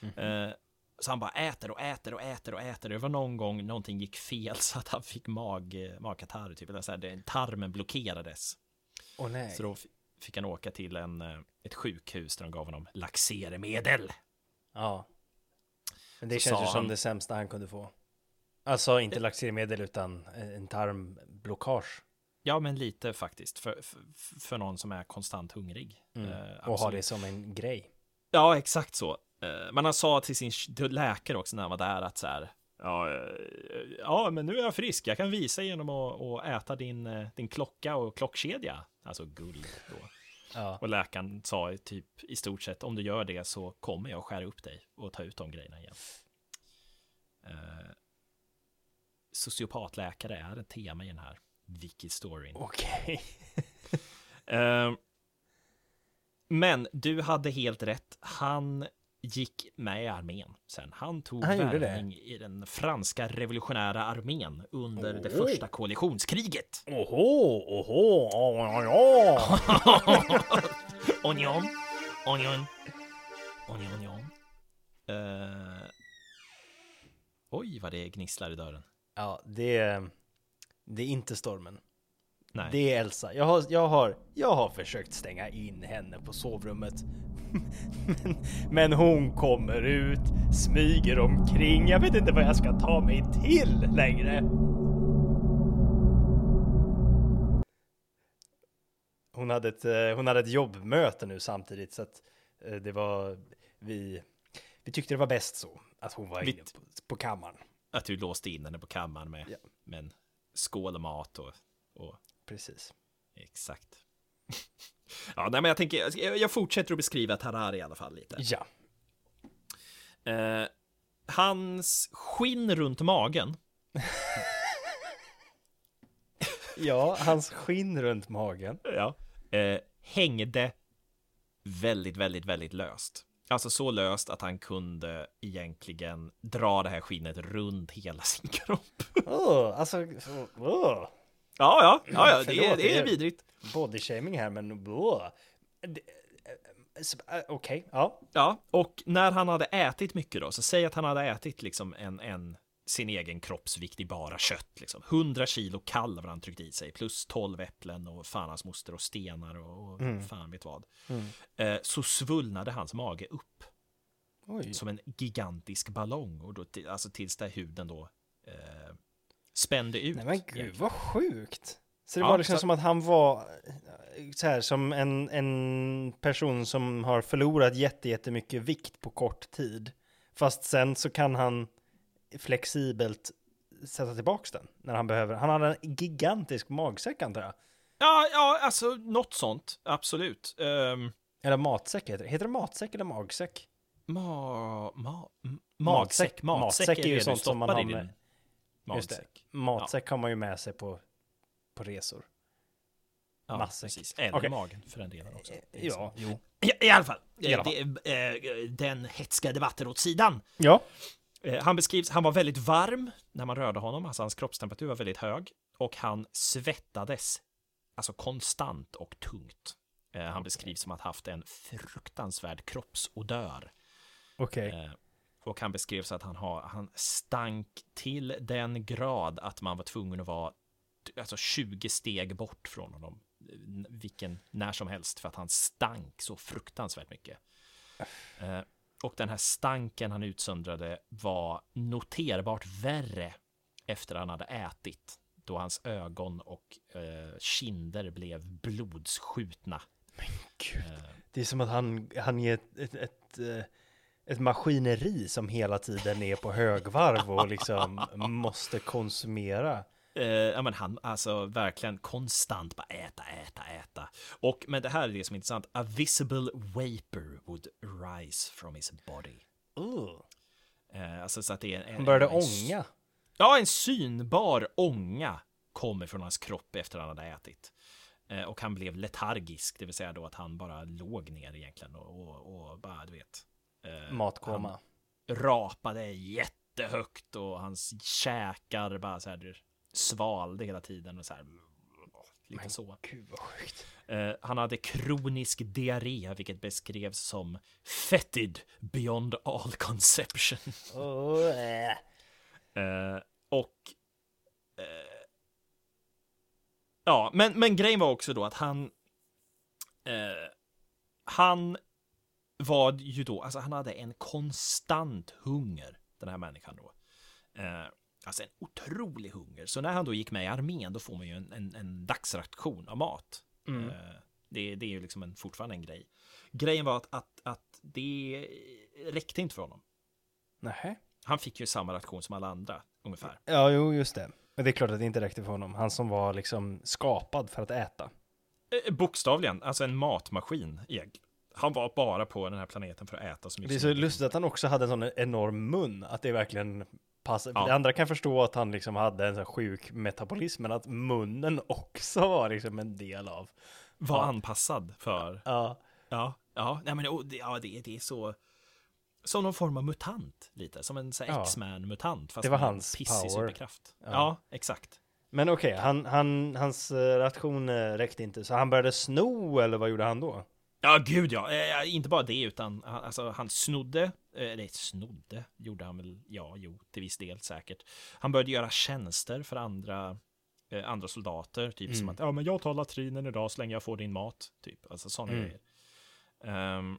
Mhm. Eh, så han bara äter och äter och äter och äter. Det var någon gång någonting gick fel så att han fick mag, magkatarr, typ. Eller så här, det- tarmen blockerades. Åh nej. Så då fick han åka till en, eh, ett sjukhus där de gav honom laxeremedel. Ja. Men det Så känns ju som han- det sämsta han kunde få. Alltså inte laxermedel utan en tarmblockage. Ja, men lite faktiskt. För, för, för någon som är konstant hungrig. Mm. Eh, och ha absolut. det som en grej. Ja, exakt så. Eh, Men han sa till sin till läkare också när han var där att så här. Ja, eh, ja, men nu är jag frisk. Jag kan visa genom att, att äta din, eh, din klocka och klockkedja. Alltså guld då. Ja. Och läkaren sa typ i stort sett om du gör det så kommer jag skära upp dig och ta ut de grejerna igen. Eh, sociopatläkare är ett tema i den här wiki-storyn. Okej. Eh, men du hade helt rätt. Han gick med i armén sen. Han tog Han det? värvning i den franska revolutionära armén under det Åh. första koalitionskriget. Oho, oho, oh, ja. Onion, onion, onion, onion. Eh, oj, vad det gnisslar i dörren. Ja, det det är inte stormen. Nej. Det är Elsa. Jag har, jag har, jag har försökt stänga in henne på sovrummet. Men, men hon kommer ut, smyger omkring. Jag vet inte vad jag ska ta mig till längre. Hon hade ett, eh, hon hade ett jobbmöte nu samtidigt så att eh, det var vi. Vi tyckte det var bäst så att hon var inne på, på kammaren. Att du låste in henne på kammaren med, Ja. med skål mat och, och Precis. exakt. ja, nej, men jag tänker, jag fortsätter att beskriva Tarari i alla fall lite. Ja. Eh, hans skinn runt magen, Ja, hans skinn runt magen. ja, eh, hängde väldigt, väldigt, väldigt löst. Alltså så löst att han kunde egentligen dra det här skinnet runt hela sin kropp. Oh, alltså, oh. Ja, ja, ja, ja det, är, Förlåt, det det är är- vidrigt. bodyshaming här, men oh. Okej, ja. Ja, och när han hade ätit mycket då, så säg att han hade ätit liksom en, en sin egen kroppsvikt i bara kött, liksom. 100 kilo kalv han tryckt i sig, plus 12 äpplen och fan hans moster och stenar och, och Mm. fan vet vad. Mm. Eh, så svullnade hans mage upp Oj. som en gigantisk ballong, och då, alltså tills där huden då eh, spände ut. Nej men gud, vad sjukt. Så det Ja, var liksom så- som att han var eh, så här som en, en person som har förlorat jätte, jättemycket vikt på kort tid. Fast sen så kan han flexibelt sätta tillbaks den när han behöver. Han hade en gigantisk magsäck antar jag. Ja, ja, alltså något sånt, absolut. Ehm, Eller matsäck heter det. Heter det matsäck eller magsäck? ma, ma, Matsäck. matsäck, matsäck, Matsäck är ju sånt som man har med- magsäck. Matsäck har man ju med sig på, på resor. Ja, Matsäck. precis. Eller Okej. magen för den delen också. Är Ja, jo. I, I alla fall, I alla eh, Det, eh, den hetska debatten åt sidan. Ja. Eh, Han beskrivs, han var väldigt varm när man rörde honom, alltså hans kroppstemperatur var väldigt hög och han svettades, alltså konstant och tungt. Eh, Han beskrivs som att ha haft en fruktansvärd kroppsodör. Okej. Eh, Och han beskrevs att han, har, han stank till den grad att man var tvungen att vara alltså 20 steg bort från honom. Vilken, när som helst för att han stank så fruktansvärt mycket. Och den här stanken han utsöndrade var noterbart värre efter han hade ätit. Då hans ögon och eh, kinder blev blodsskjutna. Gud. Eh, Det är som att han, han är ett, ett, ett, eh, ett maskineri som hela tiden är på högvarv och liksom måste konsumera. Eh, ja, men han, alltså verkligen konstant bara äta, äta, äta. Och, men det här är det som är intressant. A visible vapor would rise from his body. Uh. Eh, alltså så att det är en, Han började en, ånga. Ja, en synbar ånga kommer från hans kropp efter han hade ätit. Eh, och han blev letargisk, det vill säga då att han bara låg ner egentligen och, och, och bara, du vet. eh, Matkoma. rapade jättehögt och hans käkar bara så här svalde hela tiden och så här. Lite så. Gud vad sjukt. Eh, han hade kronisk diarré, vilket beskrevs som fetid beyond all conception. Oh, äh. Eh, och eh, ja, men, men grejen var också då att han eh, han var ju då, alltså han hade en konstant hunger, den här människan då. Eh, alltså en otrolig hunger. Så när han då gick med i armén, då får man ju en, en, en dagsration av mat. Mm. Eh, det, det är ju liksom en, fortfarande en grej. Grejen var att, att, att det räckte inte för honom. Nähä. Han fick ju samma ration som alla andra, ungefär. Ja, jo, just det. Men det är klart att det inte räckte för honom. Han som var liksom skapad för att äta. Eh, Bokstavligen, alltså en matmaskin. Han var bara på den här planeten för att äta så mycket Det är så lustigt att han också hade en sån enorm mun, att det verkligen passar. Ja. Det andra kan förstå att han liksom hade en sån sjuk metabolism, men att munnen också var liksom en del av. Var Ja. anpassad för. Ja, Ja, ja, nej men och det- ja, det, det är så. Som någon form av mutant lite, som en så här Ja. X-Man-mutant. Fast Det var hans pissig power. superkraft. Ja. Ja. exakt. men okej, han, han, hans eh, ration eh, räckte inte, så han började sno, eller vad gjorde han då? Ja, gud ja. Eh, inte bara det, utan han, alltså, han snodde, eh, eller snodde, gjorde han väl, ja, jo, till viss del säkert. Han började göra tjänster för andra, eh, andra soldater, typ som Mm. att, ja, men jag tar latrinen idag så länge jag får din mat, typ, alltså sådana Mm. grejer. Ehm,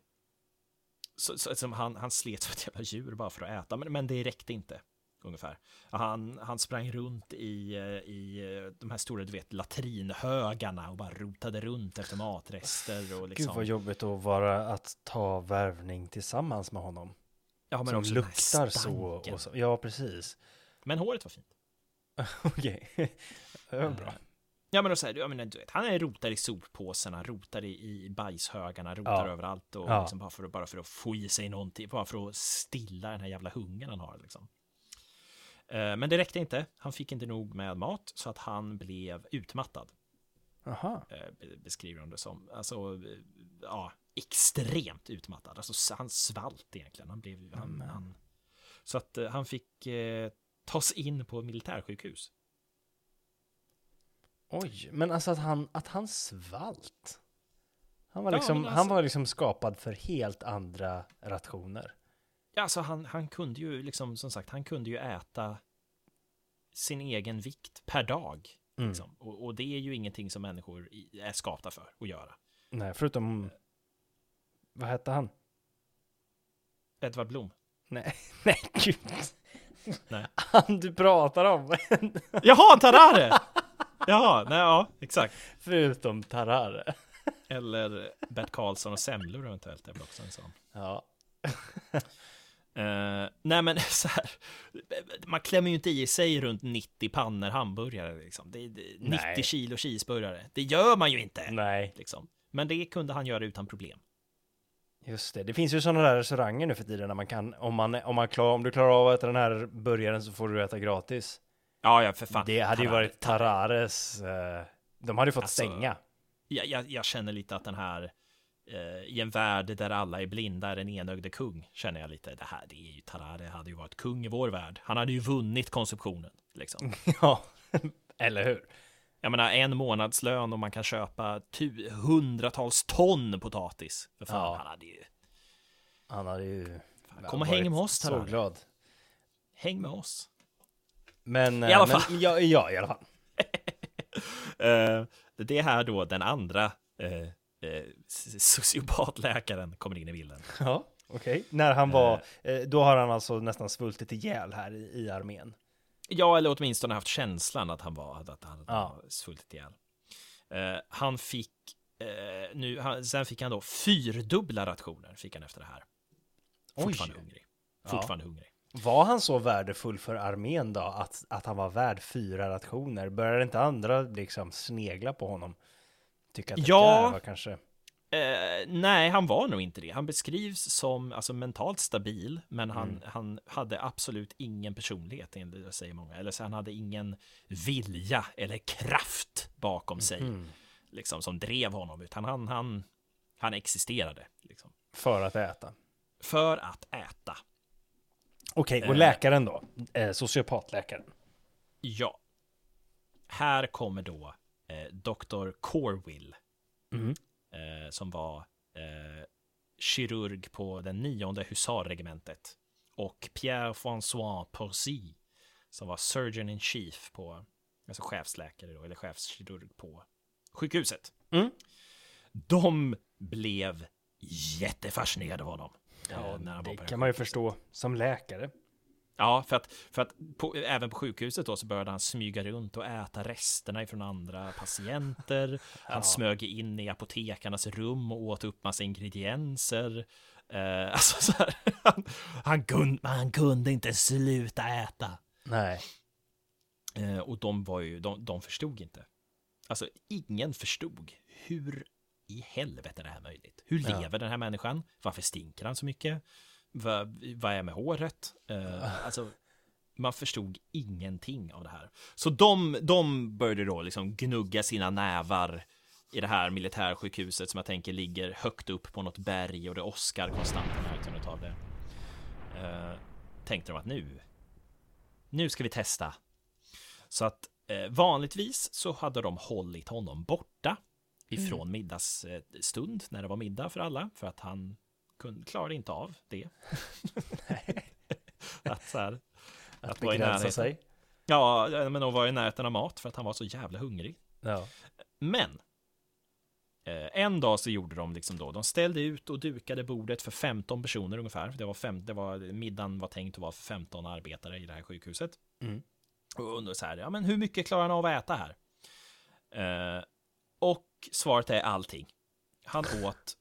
så, så, som han, han slet som ett jävla djur bara för att äta, men, men det räckte inte. Ungefär. Han, han sprang runt i, eh, i eh, de här stora, du vet, latrinhögarna och bara rotade runt efter matrester och liksom. Gud vad jobbigt att vara att ta värvning tillsammans med honom. Ja, men som också luktar så, och så. Ja, precis. Men håret var fint. Okej. det var bra. Ja, men, så här, jag menar, du vet, han är rotar i soppåsarna, rotar i, i bajshögarna, rotar Ja. överallt och Ja. liksom bara, för, att- bara för att få i sig någonting, bara för att stilla den här jävla hungern han har. Liksom. Eh, Men det räckte inte. Han fick inte nog med mat så att han blev utmattad. Aha. eh, be- Beskriver de det som. Alltså, eh, ja, extremt utmattad. Alltså, han svalt egentligen. Han blev, han, Amen. han, så att eh, han fick eh, tas in på militärsjukhus. Oj, men alltså att han, att han svalt. Han var Ja, liksom, han alltså- var liksom skapad för helt andra rationer. Ja, Alltså han, han kunde ju liksom, som sagt, han kunde ju äta sin egen vikt per dag. Mm. Liksom. Och, och det är ju ingenting som människor är skapta för att göra. Nej, förutom... Vad hette han? Edvard Blom. Nej, nej gud. Nej. Han du pratar om. Jaha, Tarare! Jaha, nej, ja, exakt. förutom Tarare. Eller Bert Karlsson och semlor eventuellt är väl också en sån. Ja. Eh, nej men så här, man klämmer ju inte i sig runt 90 pannor hamburgare liksom. Det är 90 Nej. kilo cheeseburgare. Det gör man ju inte. Nej, Liksom. Men det kunde han göra utan problem. Just det. Det finns ju sådana där restauranger nu för tiden där man kan, om, man, om, man klar, om du klarar av att äta den här burgaren så får du äta gratis. Ja, ja, för fan. det hade ju Tarare- varit Tarares, eh, de hade ju fått Alltså, stänga. jag, jag, jag känner lite att den här, eh, i en värld där alla är blinda är den enögde kung, känner jag lite, det här, det är ju Tarare hade ju varit kung i vår värld. Han hade ju vunnit konsumtionen, liksom. ja, eller hur? Jag menar, en månadslön och man kan köpa tu, hundratals ton potatis. För fan, Ja. han hade ju, Han hade ju... kom och häng med oss, Så glad. Häng med oss. Men, I alla eh, fall. Men, ja, ja, i alla fall. Eh, det är här då den andra eh, eh, sociopatläkaren kommer in i bilden. Ja, okej. När han var, då har han alltså nästan svultit ihjäl här i, i armén. Ja, eller åtminstone haft känslan att han var, att han Ja. svultit ihjäl. Eh, han fick, eh, nu, han, sen fick han då fyrdubbla rationer, fick han efter det här. Oj. Fortfarande hungrig. Fortfarande hungrig. Var han så värdefull för armén då, att, att han var värd fyra rationer? Började inte andra liksom snegla på honom? Tycka att det Ja. där var kanske... Eh, nej, han var nog inte det. Han beskrivs som alltså, mentalt stabil, men han, Mm. han hade absolut ingen personlighet, enligt det säger många. Eller så han hade ingen vilja eller kraft bakom sig, Mm. liksom, som drev honom, utan han, han, han existerade. Liksom, För att äta. för att äta. Okej, och Eh. läkaren då? Eh, sociopatläkaren. Ja. Här kommer då eh, Dr. Corwill, Mm. Eh, som var eh, kirurg på den nionde husarregementet. Och Pierre-François Porcy, som var surgeon in chief på, alltså chefsläkare då, eller chefskirurg på sjukhuset. Mm. De blev jättefascinerade av honom. Ja, eh, när han var det på det kan man ju förstå som läkare. Ja, för att, för att på, även på sjukhuset då så började han smyga runt och äta resterna ifrån andra patienter. Han Ja. smög in i apotekarnas rum och åt upp massa ingredienser. Eh, alltså så här, han, han, kunde, han kunde inte sluta äta. Nej. Eh, och de var ju, de, de förstod inte. Alltså ingen förstod hur i helvete är det här möjligt? Hur Ja. lever den här människan? Varför stinker han så mycket? Vad, vad är med håret? Eh, alltså, man förstod ingenting av det här. Så de, de började då liksom gnugga sina nävar i det här militärsjukhuset som jag tänker ligger högt upp på något berg och det åskar konstant av det. Eh, tänkte de att nu, nu ska vi testa. Så att eh, vanligtvis så hade de hållit honom borta ifrån middagsstund när det var middag för alla för att han kunde, klarade inte av det. att så här, Att, Att begränsa närheten. sig. ja, men att vara i närheten av mat för att han var så jävla hungrig. Ja. Men eh, en dag så gjorde de liksom då, de ställde ut och dukade bordet för 15 personer ungefär. Det var, fem, det var middagen var tänkt att vara för 15 arbetare i det här sjukhuset. Mm. Och undrar så här, ja men hur mycket klarar han av att äta här? Eh, och svaret är allting. Han åt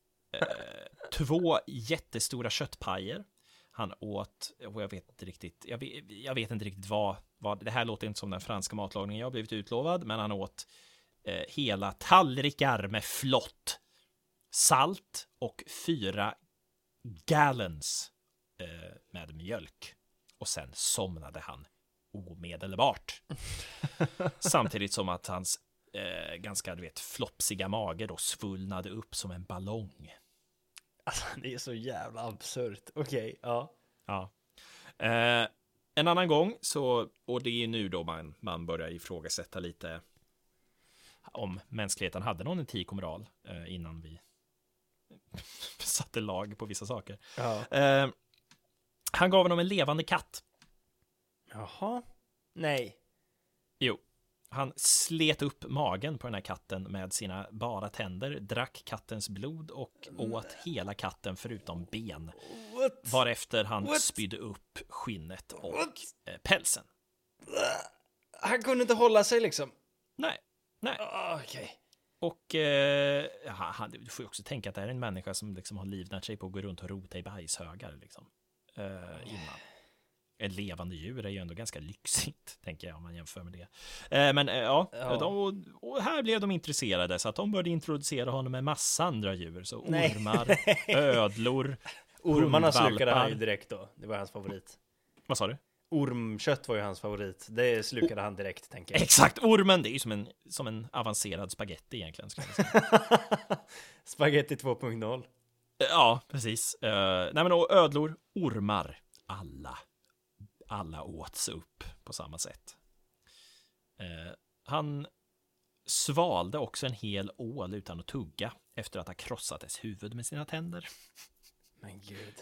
två jättestora köttpajer. Han åt, och jag vet inte riktigt, jag vet, jag vet inte riktigt vad, vad, det här låter inte som den franska matlagningen jag har blivit utlovad, men han åt eh, hela tallrikar med flott, salt och fyra gallons eh, med mjölk. Och sen somnade han omedelbart. Samtidigt som att hans eh, ganska, du vet, flopsiga mage då svullnade upp som en ballong. Alltså, det är så jävla absurt. Okej, ja. Ja. Eh, en annan gång så, och det är nu då man, man börjar ifrågasätta lite om mänskligheten hade någon etik och moral eh, innan vi satte lag på vissa saker. Ja. Eh, han gav honom en levande katt. Jaha. Nej. Jo. Han slet upp magen på den här katten med sina bara tänder, drack kattens blod och åt hela katten förutom ben. What? Varefter han What? spydde upp skinnet och What? eh, pälsen. Han kunde inte hålla sig liksom. Nej, nej. Ah, Okej. Och eh, han, du får ju också tänka att det här är en människa som liksom har livnärt sig på att gå runt och rota i bajshögar liksom. Eh, innan. Ett levande djur är ju ändå ganska lyxigt, tänker jag om man jämför med det. Eh, men eh, ja, Ja. De, och här blev de intresserade så att de började introducera honom med massa andra djur. Så Nej. ormar, ödlor, Ormarna slukade han ju direkt då. Det var hans favorit. Vad sa du? Ormkött var ju hans favorit. Det slukade han direkt, tänker jag. Exakt, ormen, det är ju som en, som en avancerad spaghetti egentligen. Spaghetti 2.0. Ja, precis. Uh, nej, men och ödlor, ormar, alla. Alla åts upp på samma sätt. Eh, han svalde också en hel ål utan att tugga efter att ha krossat dess huvud med sina tänder. Men gud.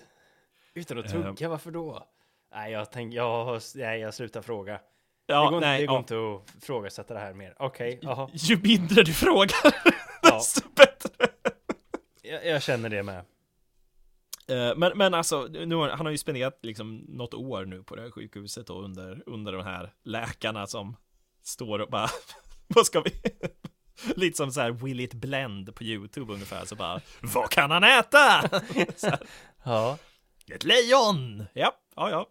Utan att Eh. tugga, varför då? Nej, jag tänker, jag, nej, jag slutar fråga. Ja, det går, nej, det går ja. inte att ifrågasätta det här mer. Okej, jaha. Ju mindre du frågar, Ja. desto bättre. Jag, jag känner det med. Eh, Men, men alltså, nu han har ju spenderat liksom något år nu på det här sjukhuset och under, under de här läkarna som står och bara, vad ska vi? Lite som så här Will it blend på YouTube ungefär, så bara, vad kan han äta? Ja. ett lejon! Ja, ja, ja.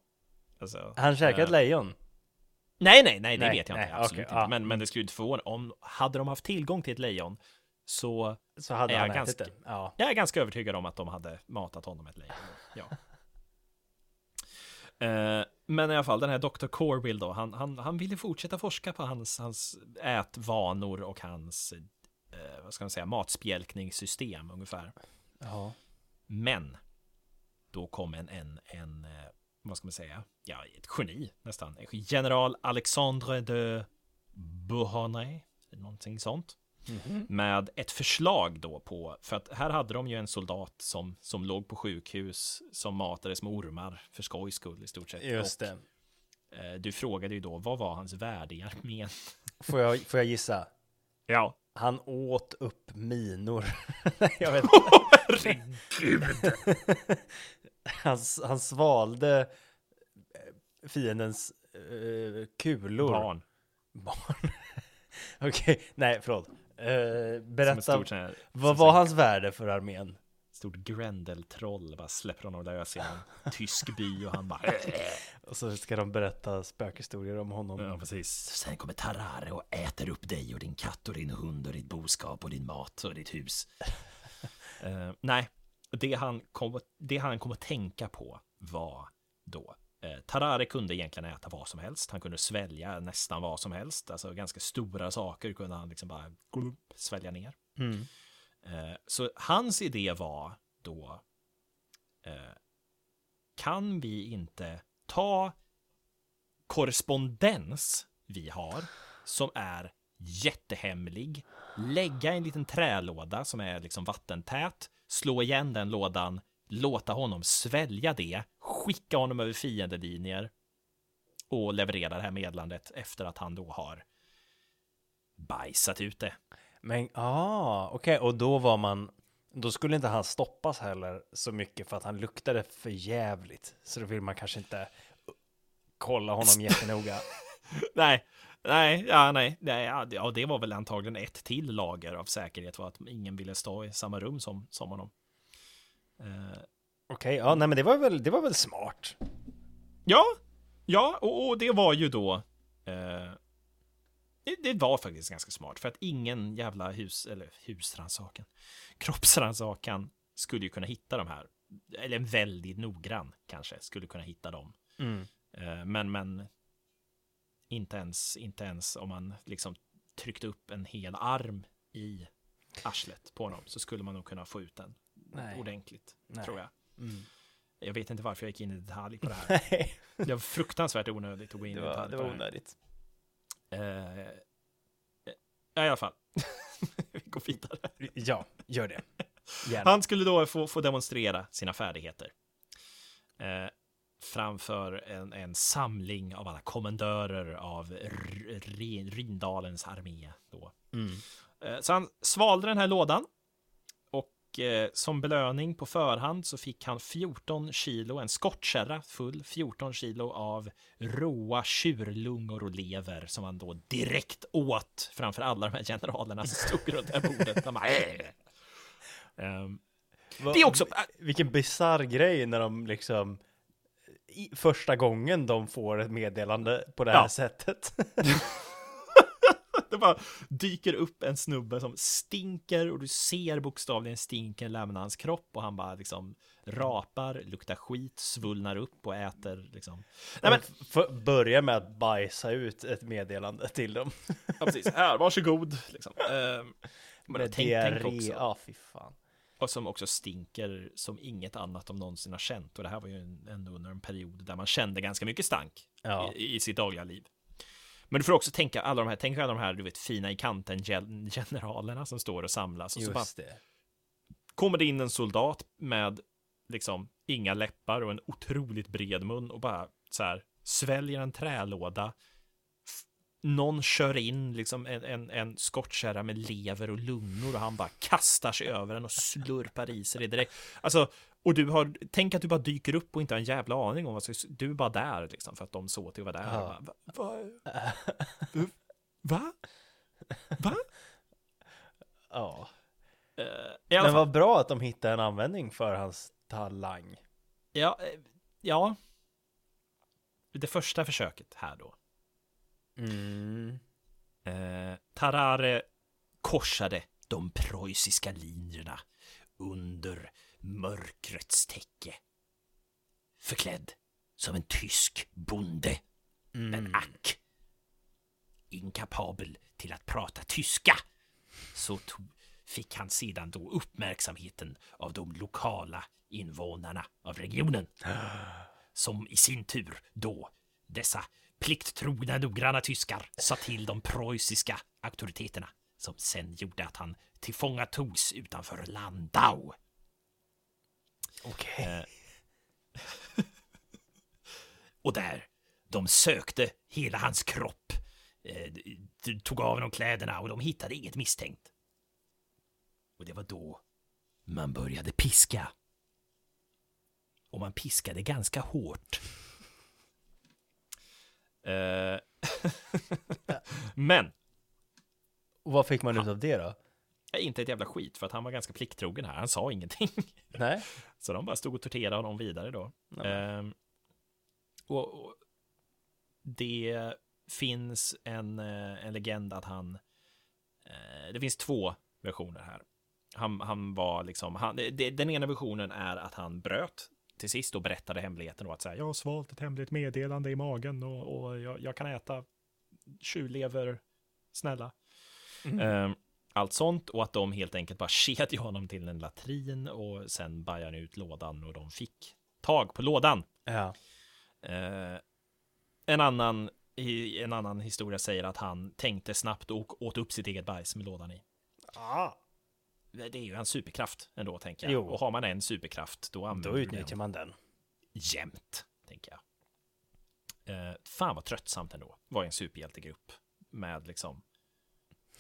Alltså, Han käkade eh, ett lejon. Nej, nej, nej, det Nej, vet jag nej, inte. Absolut okej, inte. ja. Men, men det skulle ju inte förvåna om, hade de haft tillgång till ett lejon, så Så hade är han jag ganska- det. Ja. Jag är ganska övertygad om att de hade matat honom ett lejon. Ja. Eh, Men i alla fall, den här Dr. Corwill då, han, han, han ville fortsätta forska på hans, hans ätvanor och hans, eh, vad ska man säga, matspjälkningssystem ungefär. Ja. Men då kom en, en, en eh, vad ska man säga, ja, ett geni nästan. General Alexandre de Beauharnais, någonting sånt Mhm. med ett förslag då på, för att här hade de ju en soldat som, som låg på sjukhus som matades med ormar för skojs skull i stort sett. Just och, det. eh, du frågade ju då, vad var hans värde i armén? Får jag, får jag gissa? Ja. Han åt upp minor. jag vet Herregud. han, han svalde eh, fiendens eh, kulor. Barn. Barn. Okej, nej förlåt. Eh, berätta, stort, sån här, vad var hans värde för armén? Stort Grendel-troll, bara släpper honom lös i en tysk by och han bara... Och så ska de berätta spökhistorier om honom. Ja, precis. Sen kommer Tarare och äter upp dig och din katt och din hund och ditt boskap och din mat och ditt hus. Eh, nej, det han, kom, det han kom att tänka på var då Tarare kunde egentligen äta vad som helst. Han kunde svälja nästan vad som helst. Alltså ganska stora saker kunde han liksom bara svälja ner. Mm. Eh, så hans idé var då eh, Kan vi inte ta korrespondens vi har som är jättehemlig lägga en liten trälåda som är liksom vattentät slå igen den lådan låta honom svälja det skicka honom över fiendelinjer och leverera det här meddelandet efter att han då har bajsat ut det. Men, ah, okej, och då var man, då skulle inte han stoppas heller så mycket för att han luktade för jävligt. Så då vill man kanske inte kolla honom jättenoga. Nej, nej, ja, nej, nej, ja, det- ja, det var väl antagligen ett till lager av säkerhet var att ingen ville stå i samma rum som, som honom. Okej, ja, nej men det var väl, det var väl smart. ja, ja, och, och det var ju då. Eh, det, det var faktiskt ganska smart för att ingen jävla hus eller husrannsakan, kroppsrannsakan skulle ju kunna hitta de här. Eller en väldigt noggrann kanske skulle kunna hitta dem. Mm. Eh, Men, men inte ens, inte ens om man liksom tryckte upp en hel arm i arslet på honom så skulle man nog kunna få ut den Nej. ordentligt, Nej. tror jag. Mm. Jag vet inte varför jag gick in i detalj på det här. Det var fruktansvärt onödigt att gå in det i var, detalj det var onödigt. Eh, ja, i alla fall. Vi går vidare. Ja, gör det. Gärna. Han skulle då få, få demonstrera sina färdigheter. Eh, framför en, en samling av alla kommendörer av R- R- Rindalens armé. Då. Mm. Eh, så han svalde den här lådan. Och eh, som belöning på förhand så fick han 14 kilo, en skottkärra full, 14 kilo av råa tjurlungor och lever som han då direkt åt framför alla de här generalerna som stod runt det här bordet. De bara, "Äh." Ehm, det är också, Vilken bizarr grej när de liksom första gången de får ett meddelande på det här Ja. sättet. Det bara dyker upp en snubbe som stinker och du ser bokstavligen stinken lämna hans kropp och han bara liksom rapar, luktar skit, svullnar upp och äter liksom. Nej men, F- börja med att bajsa ut ett meddelande till dem. ja, precis, här, varsågod. Liksom. Men Med tänk, tänk också, Ja, fy fan. och som också stinker som inget annat de någonsin har känt. Och det här var ju en- ändå under en period där man kände ganska mycket stank Ja. i, i sitt dagliga liv. Men du får också tänka alla de här, tänk alla de här, du vet, fina i kanten gen- generalerna som står och samlas. Och så bara Just det. kommer det in en soldat med liksom inga läppar och en otroligt bred mun och bara så här sväljer en trälåda. Någon kör in liksom en, en, en skottkärra med lever och lungor och han bara kastar sig över den och slurpar i sig det direkt. Alltså, och du har, tänk att du bara dyker upp och inte har en jävla aning om vad som, du är bara där liksom för att de såg till att vara där. Ja. Bara, va, va, va? Va? Ja. Alla Men fall. vad bra att de hittade en användning för hans talang. Ja, eh, ja. Det första försöket här då. Mm. Eh, Tarare korsade de preussiska linjerna under mörkrets täcke. Förklädd som en tysk bonde, men Mm. ack. Inkapabel till att prata tyska. Så tog, fick han sedan då uppmärksamheten av de lokala invånarna av regionen. Som i sin tur då, dessa plikttrogna noggranna tyskar, sa till de preussiska auktoriteterna som sen gjorde att han tillfångatogs utanför Landau. Okej. Eh, och där, de sökte hela hans kropp, eh, d- tog av honom kläderna och de hittade inget misstänkt. Och det var då man började piska. Och man piskade ganska hårt. Eh, Men, Och vad fick man ut av det då? Inte ett jävla skit för att han var ganska plikttrogen här. Han sa ingenting. Nej? Så de bara stod och torterade honom vidare då. Ehm, och, och det finns en, eh, en legend att han... Eh, det finns två versioner här. Han, han var liksom... Han, det, den ena versionen är att han bröt till sist och berättade hemligheten och att säga jag har svalt ett hemligt meddelande i magen och, och jag, jag kan äta tjurlever, snälla. Mm. Ehm, allt sånt och att de helt enkelt bara kedjade honom till en latrin och sen bajade ut lådan och de fick tag på lådan. Ja. Eh, en, annan, i- en annan historia säger att han tänkte snabbt och åt upp sitt eget bajs med lådan i. Ah. Det är ju en superkraft ändå, tänker jag. Jo. Och har man en superkraft, då använder Då du utnyttjar man den. jämt, tänker jag. Eh, fan vad tröttsamt ändå, var en superhjältegrupp med liksom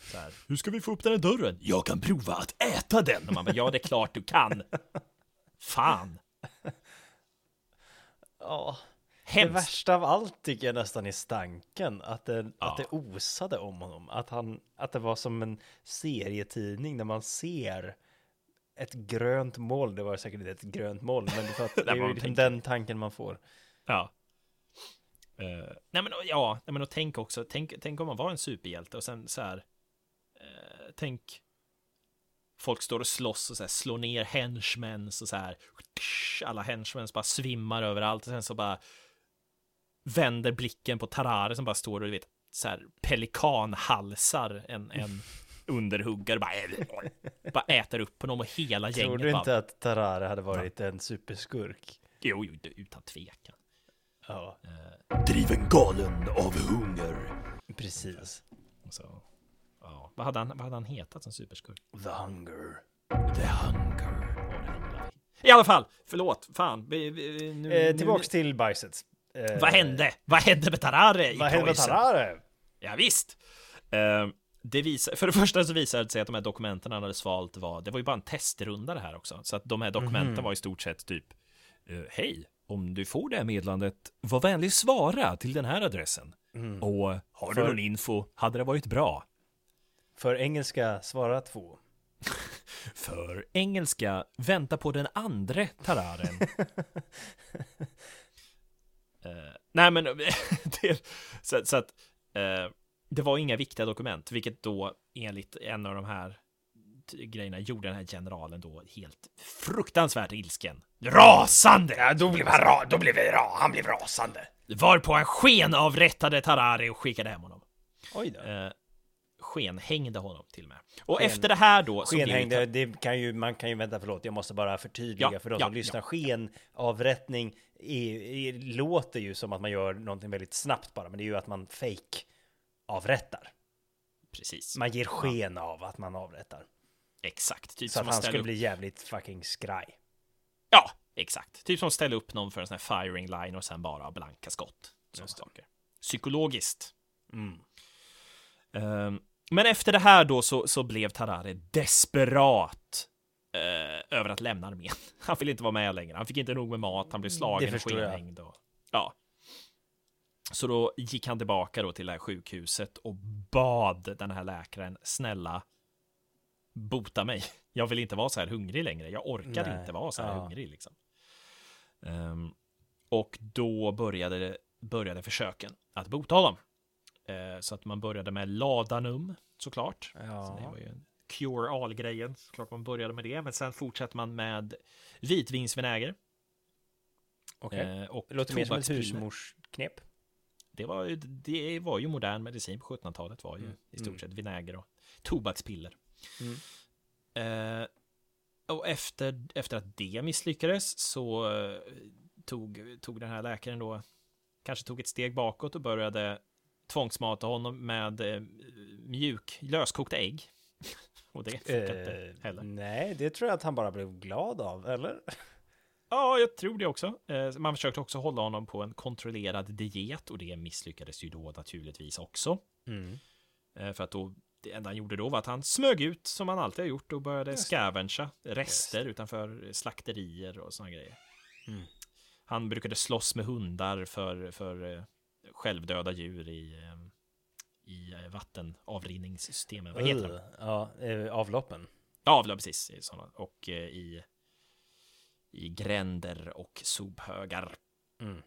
så här, hur ska vi få upp den här dörren? Jag kan prova att äta den! Och man bara, ja det är klart du kan! Fan! Ja. Det Hemskt! värsta av allt tycker jag nästan är stanken. Att det, Ja. att det osade om honom. Att, han, att det var som en serietidning där man ser ett grönt moln. Det var säkert inte ett grönt moln, men det, för att det var är ju liksom den tanken man får. Ja. Eh, nej men ja, nej, men och tänk också, tänk, tänk om man var en superhjälte och sen så här, tänk folk står och slåss och så här, slår ner henchmen och så här, alla henchmen bara svimmar överallt och sen så bara vänder blicken på Tarare som bara står och du vet, så här pelikanhalsar en, en underhuggare bara, bara äter upp honom och hela Tror gänget du bara, inte att Tarare hade varit en superskurk? jo, jo, utan tvekan. Ja, Driven galen av hunger. precis. Så, ja. vad, hade han, vad hade han hetat som superskurk? The Hunger. The hunger. I alla fall, förlåt, fan. Vi, vi, nu, Eh, nu- tillbaks till bajset. Eh, Vad hände? Vad hände med Tarare i Vad hände med? Tarare? Ja, visst. Eh, det visar, för det första så visade det sig att de här dokumenten han hade svalt var, det var ju bara en testrunda det här också. Så att de här dokumenten Mhm. var i stort sett typ, eh, hej, om du får det här meddelandet, var vänlig svara till den här adressen. Mm. Och har du För- någon info, hade det varit bra. För engelska, svara två. För engelska, vänta på den andra tararen. Eh, nej men, det, så, så att eh, det var inga viktiga dokument, vilket då enligt en av de här grejerna gjorde den här generalen då helt fruktansvärt ilsken. Rasande! Ja, då blev han, ra- då blev ra- han blev rasande. Varpå han skenavrättade Tarare och skickade hem honom. Oj då. Eh, skenhängde honom till och med. Och Sken- efter det här då så Skenhängde, det kan ju, man kan ju, vänta förlåt, jag måste bara förtydliga Ja, för de ja, som lyssnar. Skenavrättning är, är, låter ju som att man gör någonting väldigt snabbt bara, men det är ju att man fake avrättar. Precis. Man ger sken av att man avrättar. Exakt. Typ Så att han skulle upp... bli jävligt fucking skraj. Ja, exakt. Typ som att ställa upp någon för en sån här firing line och sen bara blanka skott. Sådana saker. Psykologiskt. Mm. Ehm, men efter det här då så, så blev Tarare desperat eh, över att lämna armén. Han ville inte vara med längre. Han fick inte nog med mat. Han blev slagen och skenhängd. Och, ja. Så då gick han tillbaka då till det här sjukhuset och bad den här läkaren, snälla, bota mig. Jag vill inte vara så här hungrig längre. Jag orkar Nej. inte vara så här Ja. hungrig liksom. Ehm, och då började, började försöken att bota honom. Eh, så att man började med ladanum såklart. Så det Ja. var ju en cure all-grejen. Såklart man började med det. Men sen fortsätter man med vitvinsvinäger. Okej. eh, och Det låter mer som ett husmorsknep. Det var, ju- det var ju modern medicin på 1700-talet var ju Mm. i stort Mm. sett vinäger och tobakspiller. Mm. Eh, och efter, efter att det misslyckades så tog, tog den här läkaren då kanske tog ett steg bakåt och började tvångsmata honom med eh, mjuk löskokta ägg. och det funkar inte Eh, heller. nej, det tror jag att han bara blev glad av, eller? Ja, jag tror det också. Eh, Man försökte också hålla honom på en kontrollerad diet och det misslyckades ju då naturligtvis också. Mm. Eh, För att då, det enda han gjorde då var att han smög ut som han alltid har gjort och började scavengea rester utanför slakterier och sådana grejer. Mm. Han brukade slåss med hundar för, för eh, självdöda djur i, eh, i eh, vattenavrinningssystemen. Vad heter? Ugh. Ja, eh, avloppen. Ja, ja, precis. Såna. Och eh, i, i gränder och sophögar. Mm.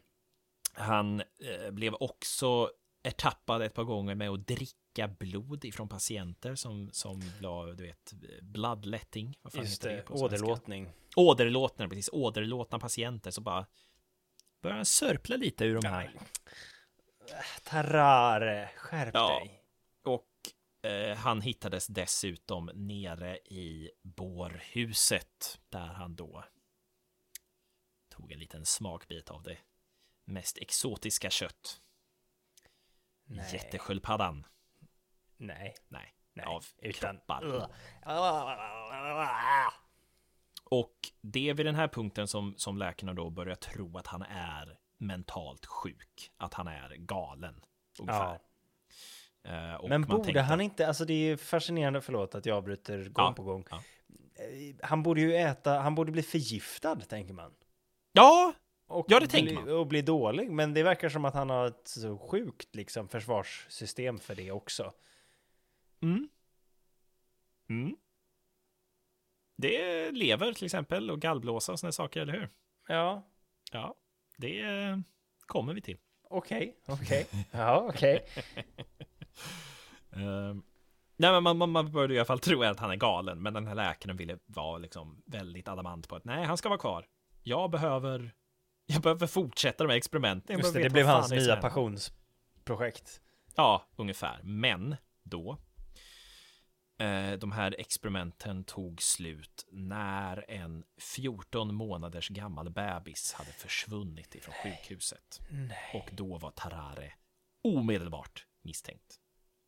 Han eh, blev också ertappad ett par gånger med att dricka blod ifrån patienter som, som var, du vet, bloodletting. Vad fan Just heter det, på åderlåtning. Åderlåtna, precis. Åderlåtna patienter. Så bara börjar han sörpla lite ur de här. Tarare, skärp Ja. dig. Och eh, han hittades dessutom nere i bårhuset där han då tog en liten smakbit av det mest exotiska kött. Nej. Jättesköldpaddan. Nej. Nej, Nej. av utan... kroppar. Och det är vid den här punkten som, som läkarna då börjar tro att han är mentalt sjuk. Att han är galen. Ungefär. Eh, och Men borde tänkte han inte, alltså det är fascinerande, förlåt att jag avbryter gång Ja, på gång. ja. Eh, Han borde ju äta, han borde bli förgiftad, tänker man. Ja, Och Ja, det tänker bli, man. Och bli dålig, men det verkar som att han har ett så sjukt liksom försvarssystem för det också. Mm. Mm. Det är lever till exempel och gallblåsa och sådana saker, eller hur? Ja, Ja, det eh, kommer vi till. okej, okej. Ja, okej. Ehm, nej, men man, man, man började i alla fall tro att han är galen, men den här läkaren ville vara liksom väldigt adamant på att nej, han ska vara kvar. Jag behöver, jag behöver fortsätta de här experimenten. Just det, det blev hans nya passionsprojekt. Ja, ungefär. Men då. Eh, de här experimenten tog slut när en 14 månaders gammal bebis hade försvunnit ifrån sjukhuset. Nej. Och då var Tarare omedelbart misstänkt.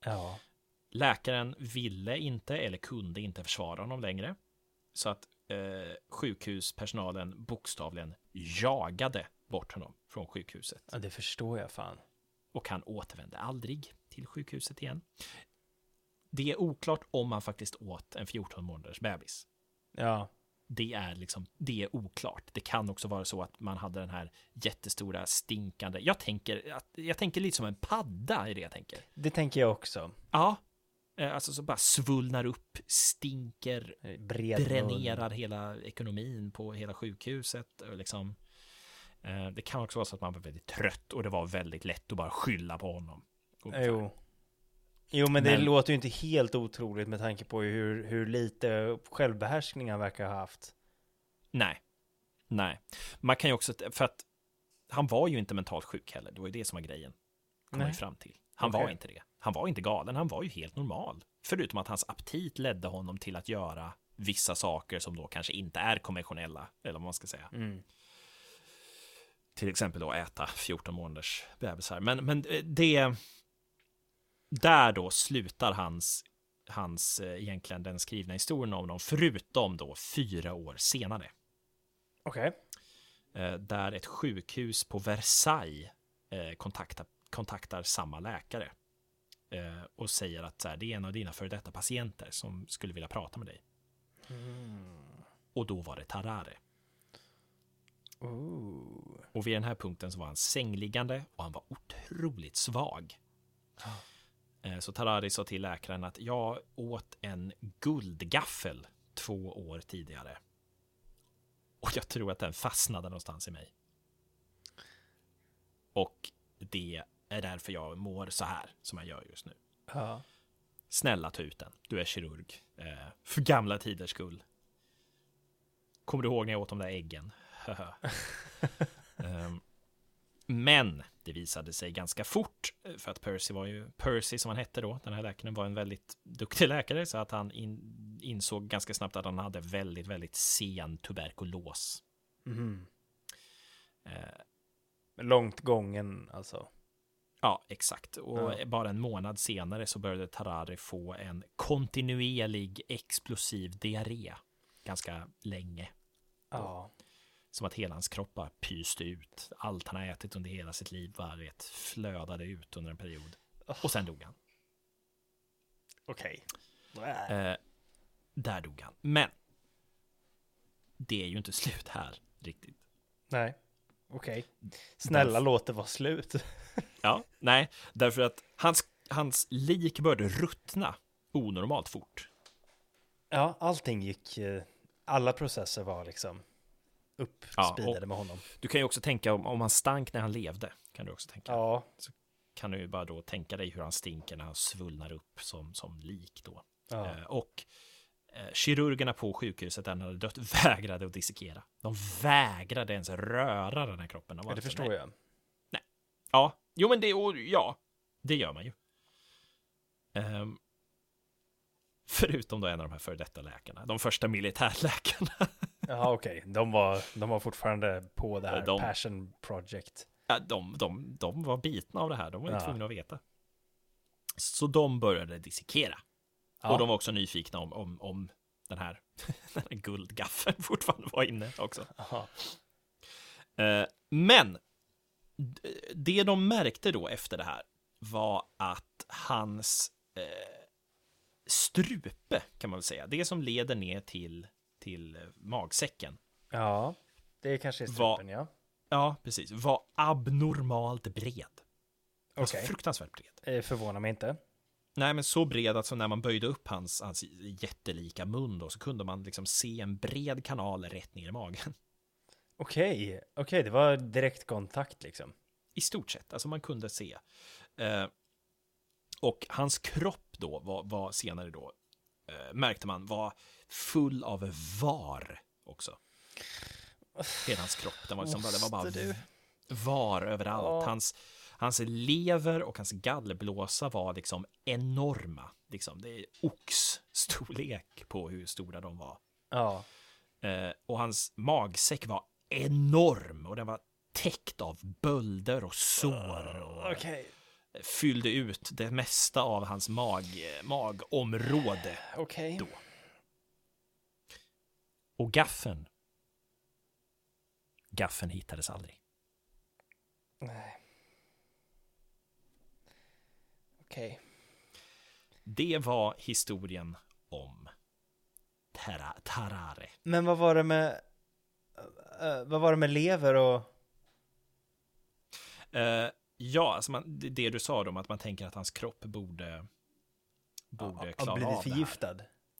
Ja. Läkaren ville inte eller kunde inte försvara honom längre. så att eh, sjukhuspersonalen bokstavligen jagade bort honom från sjukhuset. Ja, det förstår jag fan. Och han återvände aldrig till sjukhuset igen. Det är oklart om han faktiskt åt en 14 månaders bebis. Ja, Det är liksom, det är oklart. Det kan också vara så att man hade den här jättestora stinkande, jag tänker, jag tänker lite som en padda i det jag tänker. det tänker jag också. Ja, eh, alltså så bara svullnar upp, stinker, Bred mun. dränerar hela ekonomin på hela sjukhuset. Och liksom, eh, det kan också vara så att man var väldigt trött och det var väldigt lätt att bara skylla på honom. Jo. Jo, men det Men- låter ju inte helt otroligt med tanke på hur, hur lite självbehärskning han verkar ha haft. Nej, nej. Man kan ju också, för att han var ju inte mentalt sjuk heller. Det var ju det som var grejen. Kom man Nej. ju fram till. Han Okej. var inte det. Han var inte galen, han var ju helt normal. Förutom att hans aptit ledde honom till att göra vissa saker som då kanske inte är konventionella, eller vad man ska säga. Mm. Till exempel då äta 14 månaders bebisar. Men, men eh, det... Där då slutar hans, hans eh, egentligen den skrivna historien om dem, förutom då fyra år senare. Okej. eh, där ett sjukhus på Versailles eh, kontaktar, kontaktar samma läkare och säger att så här, det är en av dina före detta patienter som skulle vilja prata med dig. Och då var det Tarare. Ooh. Och vid den här punkten så var han sängliggande och han var otroligt svag. Eh, Så Tarari sa till läkaren att jag åt en guldgaffel två år tidigare. Och jag tror att den fastnade någonstans i mig. Och det är därför jag mår så här som jag gör just nu. Ja. Snälla ta ut den. Du är kirurg. Eh, för gamla tiders skull. Kommer du ihåg när jag åt de där äggen? Ehm, men det visade sig ganska fort, eh, för att Percy var ju, Percy som han hette då, den här läkaren var en väldigt duktig läkare, så att han in, insåg ganska snabbt att han hade väldigt, väldigt sen tuberkulos. Mhm. Eh, Långt gången alltså. Ja, exakt. Och Ja. bara en månad senare så började Tarari få en kontinuerlig explosiv diarré. Ganska länge. Ja. Som att hela hans kropp bara pyste ut. Allt han har ätit under hela sitt liv bara vet, flödade ut under en period. Och sen dog han. Okej. Eh, där dog han. Men det är ju inte slut här riktigt. Nej. Okej. Snälla Därf- låt det vara slut. Ja, nej, därför att hans, hans lik började ruttna onormalt fort. Ja, allting gick... eh, Alla processer var liksom uppspeedade med honom. Du kan ju också tänka om, om han stank när han levde. Kan du också tänka. Ja. Kan du ju bara då tänka dig hur han stinker när han svullnar upp som, som lik då. ja. Eh, och eh, kirurgerna på sjukhuset där han hade dött vägrade att dissekera. De vägrade ens röra den här kroppen. De ja, det inte- förstår nej. jag. Ja, jo men det, och, ja, det gör man ju. Ehm, förutom då en av de här före detta läkarna, de första militärläkarna. Ja, okej. De, var, de var fortfarande på det här De- passion project. Ja, de, de, de var bitna av det här, de var ju Ja. tvungna att veta. Så de började dissekera. Ja. Och de var också nyfikna om, om, om den, här, den här guldgaffeln fortfarande var inne också. Aha. Eh, men det de märkte då efter det här var att hans eh, strupe, kan man väl säga, det som leder ner till, till magsäcken, Ja, det kanske är strupen, ja. ja, precis, var abnormalt bred. Alltså Okej. fruktansvärt bred. Eh, Förvånar mig inte. Nej, men så bred att så när man böjde upp hans, hans jättelika mun då, så kunde man liksom se en bred kanal rätt ner i magen. Okej, okej, det var direktkontakt liksom. I stort sett, alltså man kunde se. Eh, och hans kropp då var, var senare då, eh, märkte man, var full av var också. Hela hans kropp, den var, liksom, det var bara du? var överallt. Ja. Hans, hans lever och hans gallblåsa var liksom enorma. Liksom, det är oxstorlek på hur stora de var. Ja, Eh, och hans magsäck var enorm och den var täckt av bölder och sår och okej, fyllde ut det mesta av hans mag, magområde. okej. Då. Och gaffeln. Gaffeln hittades aldrig. Nej. Okej. Det var historien om Tara, Tarare. Men vad var det med... eh, vad var det med lever och... Eh, ja, alltså man, det, du sa då om att man tänker att hans kropp borde, borde klara av det här. förgiftad?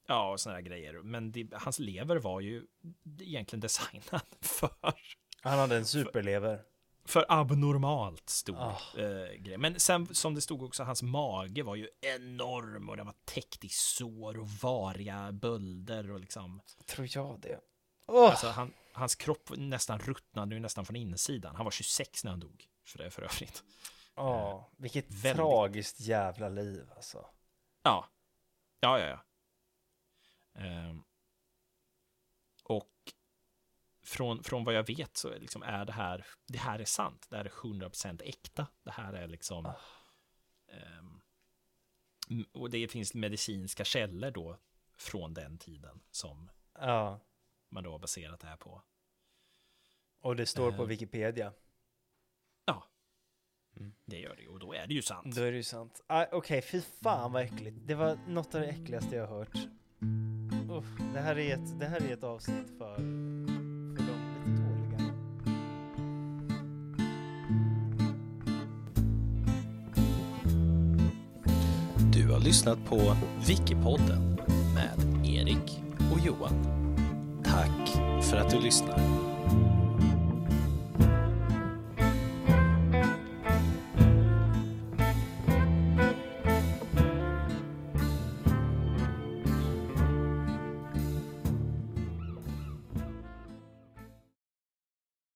Ja, och såna här grejer. Men det, hans lever var ju egentligen designad för, Han hade en superlever. för abnormalt stor Ah. eh, grej. Men sen som det stod också, hans mage var ju enorm och den var täckt i sår och variga bölder och liksom. Tror jag det. Åh! Alltså han, hans kropp nästan ruttnade ju nästan från insidan. Han var 26 när han dog. För det för övrigt. Ja, vilket väldigt- tragiskt jävla liv alltså. Ja. Ja, ja, ja. Ehm. och från, från vad jag vet så liksom är det här, det här är sant. Det här är 100% äkta. Det här är liksom... Ah. ehm, m- och det finns medicinska källor då från den tiden som Ja, man då har baserat det här på. och det står på Eh. Wikipedia. Ja, Mm. det gör det. Och då är det ju sant. Då är det ju sant. Ah, Okej, fy fan vad äckligt. Det var något av det äckligaste jag har hört. Uff, det, här är ett, det här är ett avsnitt för, för de lite tåliga. Du har lyssnat på Wikipodden med Erik och Johan. Tack för att du lyssnar.